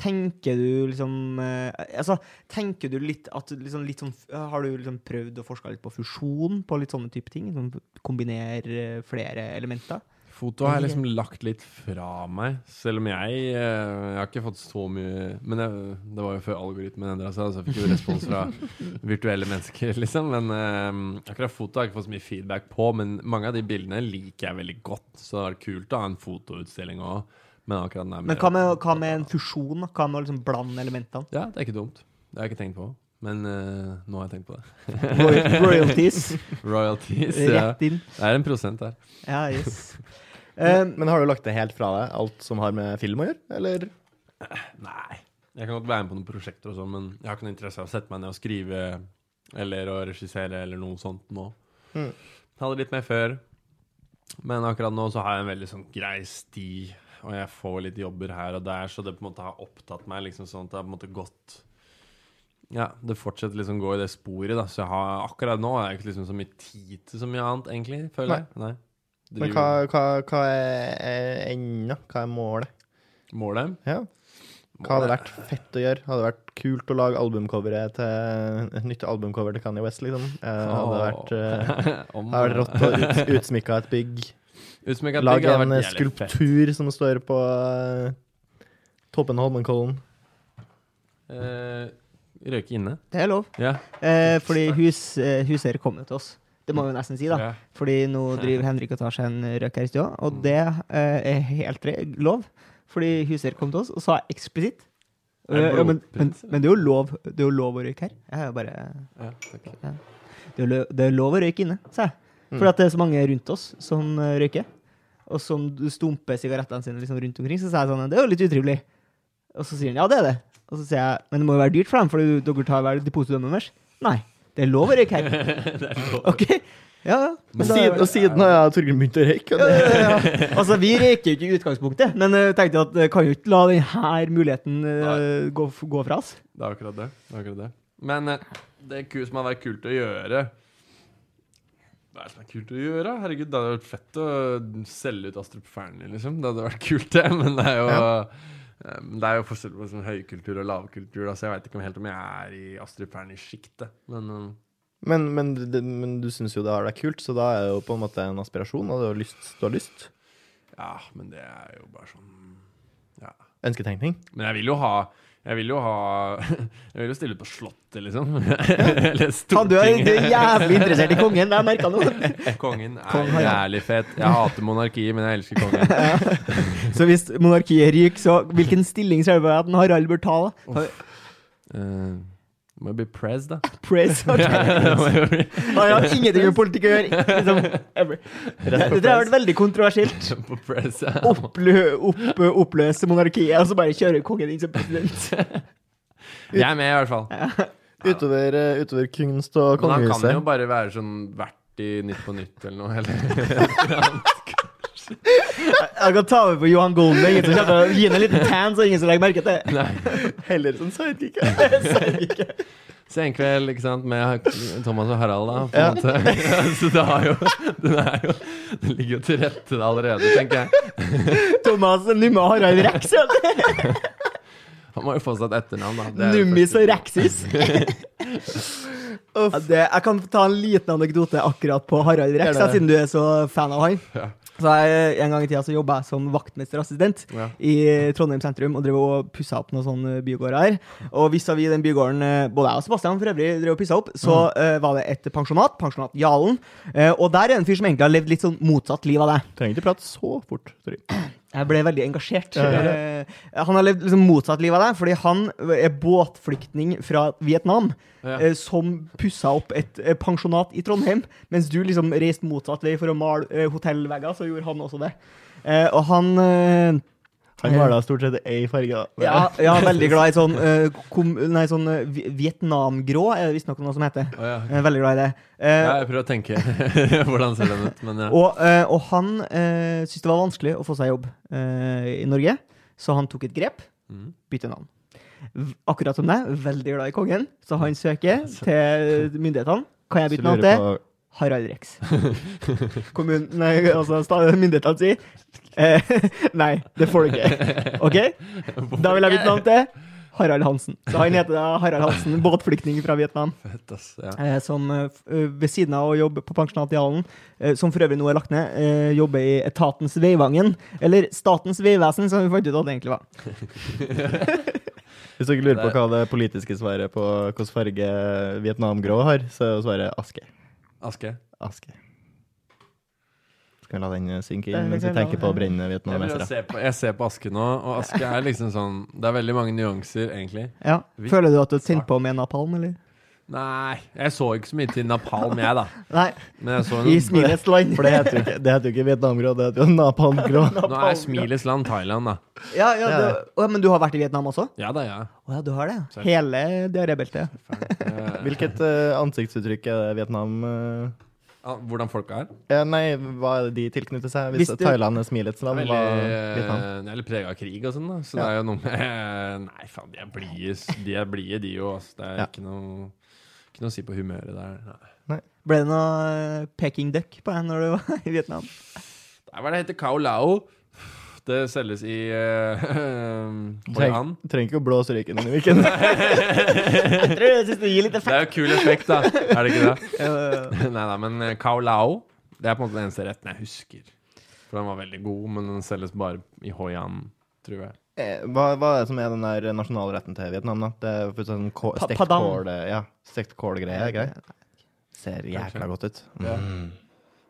Tenker du liksom eh, Altså, tenker du litt at liksom, litt sånn Har du liksom prøvd å forske litt på fusjon på litt sånne type ting? Sånn, kombinere flere elementer? Foto har jeg liksom lagt litt fra meg, selv om jeg eh, Jeg har ikke fått så mye Men jeg, det var jo før algoritmen endra seg, så jeg fikk jo respons fra virtuelle mennesker, liksom. Men eh, akkurat foto har jeg ikke fått så mye feedback på, men mange av de bildene liker jeg veldig godt. Så det var kult å ha en fotoutstilling òg, men akkurat den er Men hva med, hva med en fusjon? Hva med å liksom blande elementene? Ja, det er ikke dumt. Det har jeg ikke tenkt på. Men eh, nå har jeg tenkt på det. Roy- Royalties Royalties. Ja. rett inn. Det er en prosent der. Ja, yes. Um, Men har du lagt det helt fra deg, alt som har med film å gjøre? Eller? Nei. Jeg kan godt være med på noen prosjekter og sånn, men jeg har ikke noe interesse av å sette meg ned og skrive eller å regissere eller noe sånt nå. Mm. Hadde litt mer før, men akkurat nå så har jeg en veldig sånn grei sti, og jeg får litt jobber her og der, så det på en måte har opptatt meg liksom sånn at det har på en måte gått Ja, det fortsetter liksom å gå i det sporet, da, så jeg har akkurat nå har jeg ikke liksom så mye tid til så mye annet, egentlig, føler jeg. Nei. Men hva, hva, hva er, enda? Hva er målet? Målet? Ja. Hva hadde vært fett å gjøre? Hadde det vært kult å lage albumcoveret til et nytt albumcover til Kanye West, liksom? Eh, hadde det vært, hadde vært rått å ut, utsmykke et bygg? Utsmykket bygg en fett. skulptur som står på uh, toppen av Holmenkollen? Uh, røyke inne? det er lov. Ja. Uh, fordi hus, uh, huseier kom jo til oss. Det må vi nesten si, da. ja. Fordi nå driver Henrik og tar seg en røyk her i stua, og det eh, er helt lov. Fordi huseier kom til oss og sa eksplisitt det Eh, ja, men, men, men det er jo lov Det er jo lov å røyke her. Jeg er jo bare Ja, takk. Det er, jo det er lov å røyke inne, sa jeg. Mm. For at det er så mange rundt oss som eh, røyker. Og som stumper sigarettene sine liksom rundt omkring. Så sier jeg sånn Det er jo litt utrivelig. Og så sier han ja, det er det. Og så sier jeg men det må jo være dyrt for dem, for dere tar vel depositumet deres? Nei. Det er lov å røyke her. er. OK? Ja, ja. Men siden, og siden har jeg Torgrim begynt å røyke. ja, ja, ja. Altså, vi røyker jo ikke i utgangspunktet, men jeg tenkte at jeg kan jo ikke la denne muligheten uh, gå, gå fra oss. Det er akkurat det. det, er akkurat det. Men eh, det ku- som har vært kult å gjøre Er det er kult å gjøre? Herregud, Det hadde vært fett å selge ut Astrup Fearnley, liksom. Det hadde vært kult, det. Men det er jo eh, Det er jo forskjell på sånn høykultur og lavkultur, Altså, så jeg veit ikke om helt om jeg er i Astrup Fearnley-sjiktet. Men um. Men, men, men du syns jo det er kult, så da er det jo på en måte en aspirasjon, og du har lyst. Du har lyst. ja, men det er jo bare sånn Ja. Ønsketenkning. Men jeg vil jo ha Jeg vil jo ha Jeg vil jo stille ut på Slottet, liksom. Eller Faen, du er, du er jævlig interessert i kongen, det har jeg merka nå. Kongen er Kong jævlig fet. Jeg hater monarki, men jeg elsker kongen. Så hvis monarkiet ryker, så hvilken stilling ser du for deg at Harald bør ta? da? Må jo bli prez, da. Press, ok. Det må Han har ingenting med politikk å gjøre. Liksom, ever. Det, det har vært veldig kontroversielt. på prez, ja. Opplø, opp, oppløse monarkiet, og så bare kjøre kongen inn som president. Jeg er med, i hvert fall. Utover, eh, utover kunst og Men han kan jo bare være sånn vert i Nytt på Nytt eller noe. Eller. Jeg kan ta over på Johan Golden. er Ingen som kommer til å gi ham en liten tan, så ingen som legger merke til det. Nei. Heller som sidekick. Sidekick. Senkveld ikke sant, med Thomas og Harald, da. På Ja. måte. Så det, har jo, den er jo Det ligger jo til rette det allerede, tenker jeg. Thomas Numme og Harald Rex. ja. Han må jo få seg et etternavn, da. Nummis og Rexis. Ja, det, jeg kan ta en liten anekdote akkurat på Harald Rex, siden du er så fan av han. Ja. Så jeg, En gang i tida så jobba jeg som vaktmesterassistent Ja. i Trondheim sentrum og drev og pussa opp noen sånne bygårder her. Og vis-à-vis den bygården eh, både jeg og Sebastian for øvrig drev og pussa opp, så eh, var det et pensjonat, pensjonat Jalen. Uh, og der er en fyr som egentlig har levd litt sånn motsatt liv av deg. Trenger ikke prate så fort. Sorry. Jeg ble veldig engasjert. Ja, Eh, han har levd liksom motsatt liv av deg, fordi han er båtflyktning fra Vietnam. Ja. eh, Som pussa opp et eh, pensjonat i Trondheim, mens du liksom reiste motsatt vei for å male eh, hotellvegger, så gjorde han også det. Eh, og han eh, Han maler stort sett ei farge. da. ja, ja, veldig glad i sånn, uh, kom, nei, sånn uh, Vietnamgrå, er det visstnok noe som heter. Oh, ja. Er veldig glad i det. Eh, Ja, jeg prøver å tenke hvordan ser den ut, men ja. Og, og han uh, syntes det var vanskelig å få seg jobb eh, i Norge, så han tok et grep. Mm. Bytte navn. Akkurat som deg, veldig glad i kongen, så han søker til myndighetene. Kan jeg bytte navn til? Harald Rex. Kommunen, nei, altså myndighetene sier Nei, det får du ikke. OK? Da vil jeg bytte navn til Harald Hansen. Så han heter da Harald Hansen, båtflyktning fra Vietnam. Fett, ass. Ja. Eh, som eh, eh, ved siden av å jobbe på pensjonatet i Hallen, eh, som for øvrig nå er lagt ned, eh, jobber i Etatens Veivangen, eller Statens vegvesen, som vi fant ut at det egentlig var. Hvis dere lurer på hva det politiske svaret på hvilken farge Vietnamgrå har, så er svaret aske. Aske. Aske. Vi la den synke inn mens vi tenker på å brenne vietnamesere? Jeg, jeg ser på Aske nå, og Aske er liksom sånn Det er veldig mange nyanser, egentlig. Ja. Føler du at du tente på med napalm, eller? Nei, jeg så ikke så mye til napalm, jeg, da. Nei, Men jeg så i noen smilets land. For det heter jo ikke, det heter jo ikke Vietnamgrå, det heter jo napalmgrå. Nå er Smilets land Thailand, da. Ja, ja, Ja. det, Å, men du har vært i Vietnam også? Ja da, ja. Å ja, du har det? Selv. Hele diarébeltet? Eh, Hvilket uh, ansiktsuttrykk er det Vietnam eh? Hvordan folk er? Eh, Nei, hva det de tilknytter seg? Hvis, Hvis du- Thailand er smilets land, Veldig, hva eh, Vietnam? det er litt prega av krig og sånn, da. Så Ja. det er jo noe med Nei, faen, de er blide, de, er blie, de jo. Altså. Det er Ja. ikke, noe, ikke noe å si på humøret der. Nei. Ble det noe eh, Peking duck på deg når du var i Vietnam? Det var det hete Kao Lao. Det selges i uh, Treng, trenger ikke å blåse røyken inn i viken. Jeg tror jeg synes det gir litt Det er jo kul effekt, da. Er det ikke det? Eh, Nei da, men Cao Kao Lao Det er på en måte den eneste retten jeg husker. For den var veldig god, men den selges bare i Hoi An, tror jeg. Eh, Hva, hva er det som er den der nasjonalretten til Vietnam, da? Det er for sånn stekt kål Ja, stekt kålgreie? Ser jækla godt ut. Ja.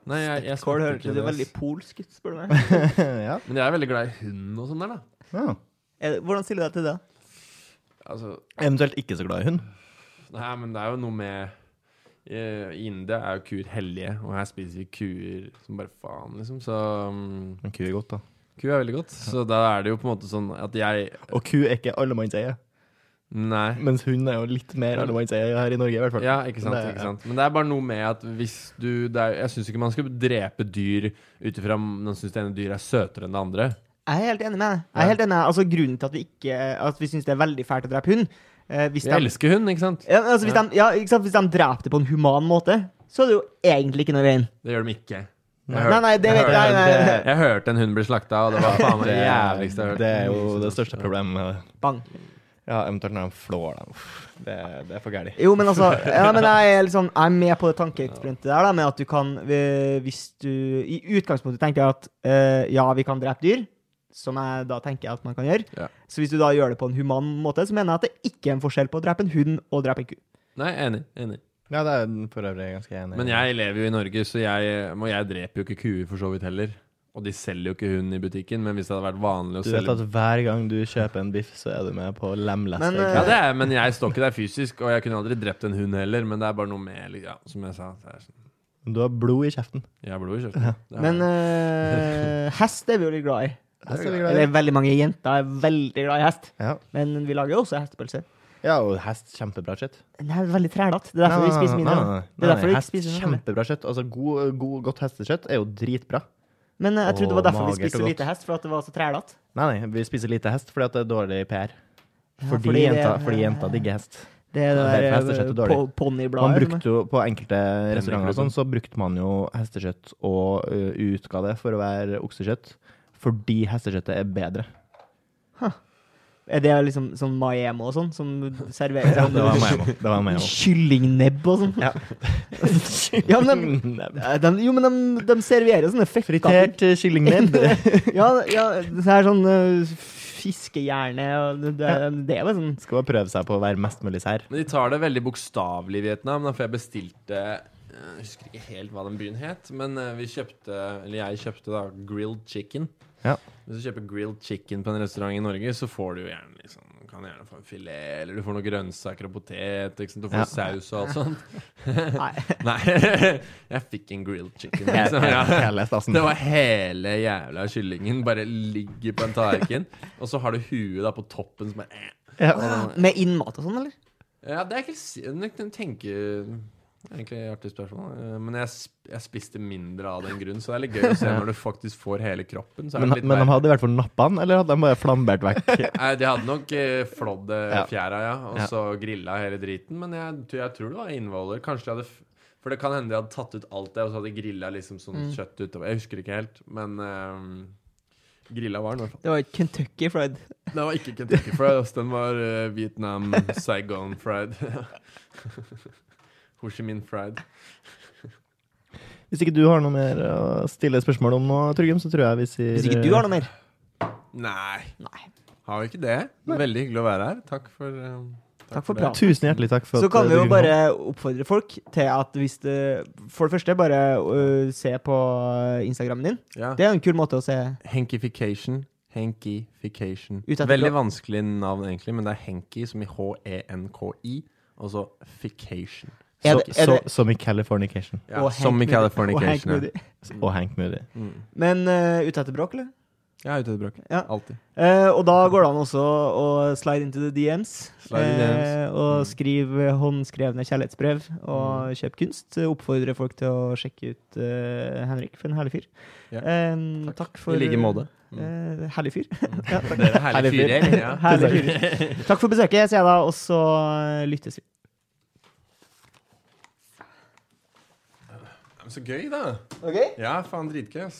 Mm. Nei, jeg, jeg Kål ut som veldig polsk ut, spør du meg. ja. Men jeg er veldig glad i hund og sånn der, da. ja. Er Hvordan stiller du deg til det? Altså, Eventuelt ikke så glad i hund. nei, men det er jo noe med eh, I India er jo kuer hellige, og her spiser vi kuer som bare faen, liksom. Så um, Men ku er godt, da. ku er veldig godt. Så da er det jo på en måte sånn at jeg Og ku er ikke allemannseie. Nei. Mens hund er jo litt mer allemannseie her i Norge, i hvert fall. Ja, ikke sant, Det- ikke sant. Men det er bare noe med at hvis du det er, Jeg syns ikke man skal drepe dyr ut ifra om man syns det ene dyret er søtere enn det andre. Jeg er helt enig med deg. Jeg er helt enig. Altså, grunnen til at vi ikke At vi syns det er veldig fælt å drepe hund eh, hvis Jeg de, elsker hund, ikke sant? ja, altså, hvis, Ja. De, ja, ikke sant? hvis de dreper det på en human måte, så er det jo egentlig ikke noe i veien. Det gjør de ikke. Jeg hørte- nei, jeg jeg. Jeg en hund bli slakta, og det var faen meg det Det, jævligste jeg har hørt. det er jo det største problemet med det. Bang. Ja, eventuelt når de flår dem. Det, det er for gærent. Jo, men altså ja, men jeg, er liksom, jeg er med på det tankeeksperimentet der, da, med at du kan Hvis du i utgangspunktet tenker at uh, ja, vi kan drepe dyr, som jeg da tenker at man kan gjøre, Ja. så hvis du da gjør det på en human måte, så mener jeg at det ikke er en forskjell på å drepe en hund og drepe en ku. Nei, enig. enig. Ja, det er for øvrig ganske enig. Men jeg lever jo i Norge, så jeg, jeg dreper jo ikke kuer for så vidt heller. Og de selger jo ikke hund i butikken, men hvis det hadde vært vanlig å Du vet selge at hver gang du kjøper en biff, så er du med på lemleste. Men, Ja, det er, men jeg står ikke der fysisk, og jeg kunne aldri drept en hund heller. Men det er bare noe med ja, Som jeg sa. Det er sånn, Du har blod i kjeften. jeg har blod i kjeften. Det Men jeg. eh, hest er vi jo litt glad i. Hest er vi glad i. Eller veldig mange jenter er veldig glad i hest. Ja. Men vi lager jo også hestepølse. ja, og hest, kjempebra kjøtt. Det er veldig trælete. Det er derfor vi spiser mindre. Nei, nei, nei, Det er derfor vi ikke hest, spiser så mye. Kjempebra kjøtt. Altså, god, god, godt hestekjøtt er jo dritbra. Men eh, jeg trodde det var derfor vi spiste lite hest, for at det var så trælete. Nei, nei, vi spiser lite hest fordi at det er dårlig PR. Ja, Fordi, fordi det- jenta, fordi jenta digger hest. Det er det der hestekjøtt er eh, dårlig. po- Man brukte jo På enkelte restauranter og sånn, så brukte man jo hestekjøtt og uh, utga det for å være oksekjøtt. Fordi hestekjøttet er bedre. Er det liksom sånn Maemo og sånn, som serverer Ja, det var meg. Det var meg. Kyllingnebb og sånn? Ja. Ja, men de, eh, de, jo, men de, de serverer sånne fekka Fritert eh, kyllingnebb. Ja, ja, det er sånn uh, fiskehjerne og det, ja. det er sånn Skal bare prøve seg på å være mest mulig sær. Men de tar det veldig bokstavelig i Vietnam. For jeg bestilte eh, Jeg husker ikke helt hva den byen het, men eh, vi kjøpte Eller jeg kjøpte da grilled chicken. Ja. Hvis du kjøper grilled chicken på en restaurant i Norge, så får du jo gjerne liksom Du gjerne få en filet, eller du får noen grønnsaker og potet. Ikke sant? Du får Ja. saus og alt sånt. Nei. Nei, jeg fikk en grilled chicken. Liksom. Ja. Det var hele jævla kyllingen bare ligger på en tallerken. Og så har du huet da på toppen som eh. Ja. Med innmat og sånn, eller? Ja, det er ikke Jeg kan tenke det er Egentlig artig spørsmål. eh, Men jeg, jeg spiste mindre av den grunn, så det er litt gøy å se når du faktisk får hele kroppen. Så er Men, det litt men de hadde i hvert fall nappa den, eller hadde de bare flambert vekk? Nei, De hadde nok eh, flådd eh, fjæra, ja, og Ja. så grilla hele driten. Men jeg, tror- jeg tror det var innvoller. Kanskje de hadde For det kan hende de hadde tatt ut alt det, og så hadde de grilla liksom sånn Mm. kjøtt utover. Jeg husker ikke helt, men eh, grilla var den i hvert fall. Det var Kentucky fried. Det var ikke Kentucky fried, den var uh, Vietnam Saigon fried. Ho Chi Minh fried. Hvis ikke du har noe mer å stille spørsmål om nå, Torgrim, så tror jeg vi sier Hvis ikke du har noe mer. Nei, Nei. har vi ikke det? Veldig hyggelig å være her. Takk for, takk Takk for det. praten. Tusen hjertelig takk for Så at kan vi jo bare oppfordre folk til at hvis du For det første, bare uh, se på Instagrammen din. Ja. Det er en kul måte å se Henkification. Henkification. Veldig vanskelig navn, egentlig, men det er Henki som i H-E-N-K-I, og så fication. Er det- er så, det- som i Californication. Ja, og som i Californication. Og Hank. Ja. Moody. Og Hank Moody. Mm. Men uh, ute etter bråk, eller? Er ute etter bråk. Ja. Alltid. Uh, og da går det an også å slide into the DMs. Slide the DMs. eh, og Mm. skrive håndskrevne kjærlighetsbrev og kjøp kunst. Oppfordre folk til å sjekke ut uh, Henrik, for en herlig fyr. Ja. Eh, takk. for I like måte. Mm. herlig fyr. ja, takk. Er Herlig fyr. Ja. Herlig fyr. Takk for besøket, sier jeg da, og så lyttes vi. Så gøy, da. Okay? Ja, faen dritgøy, ass.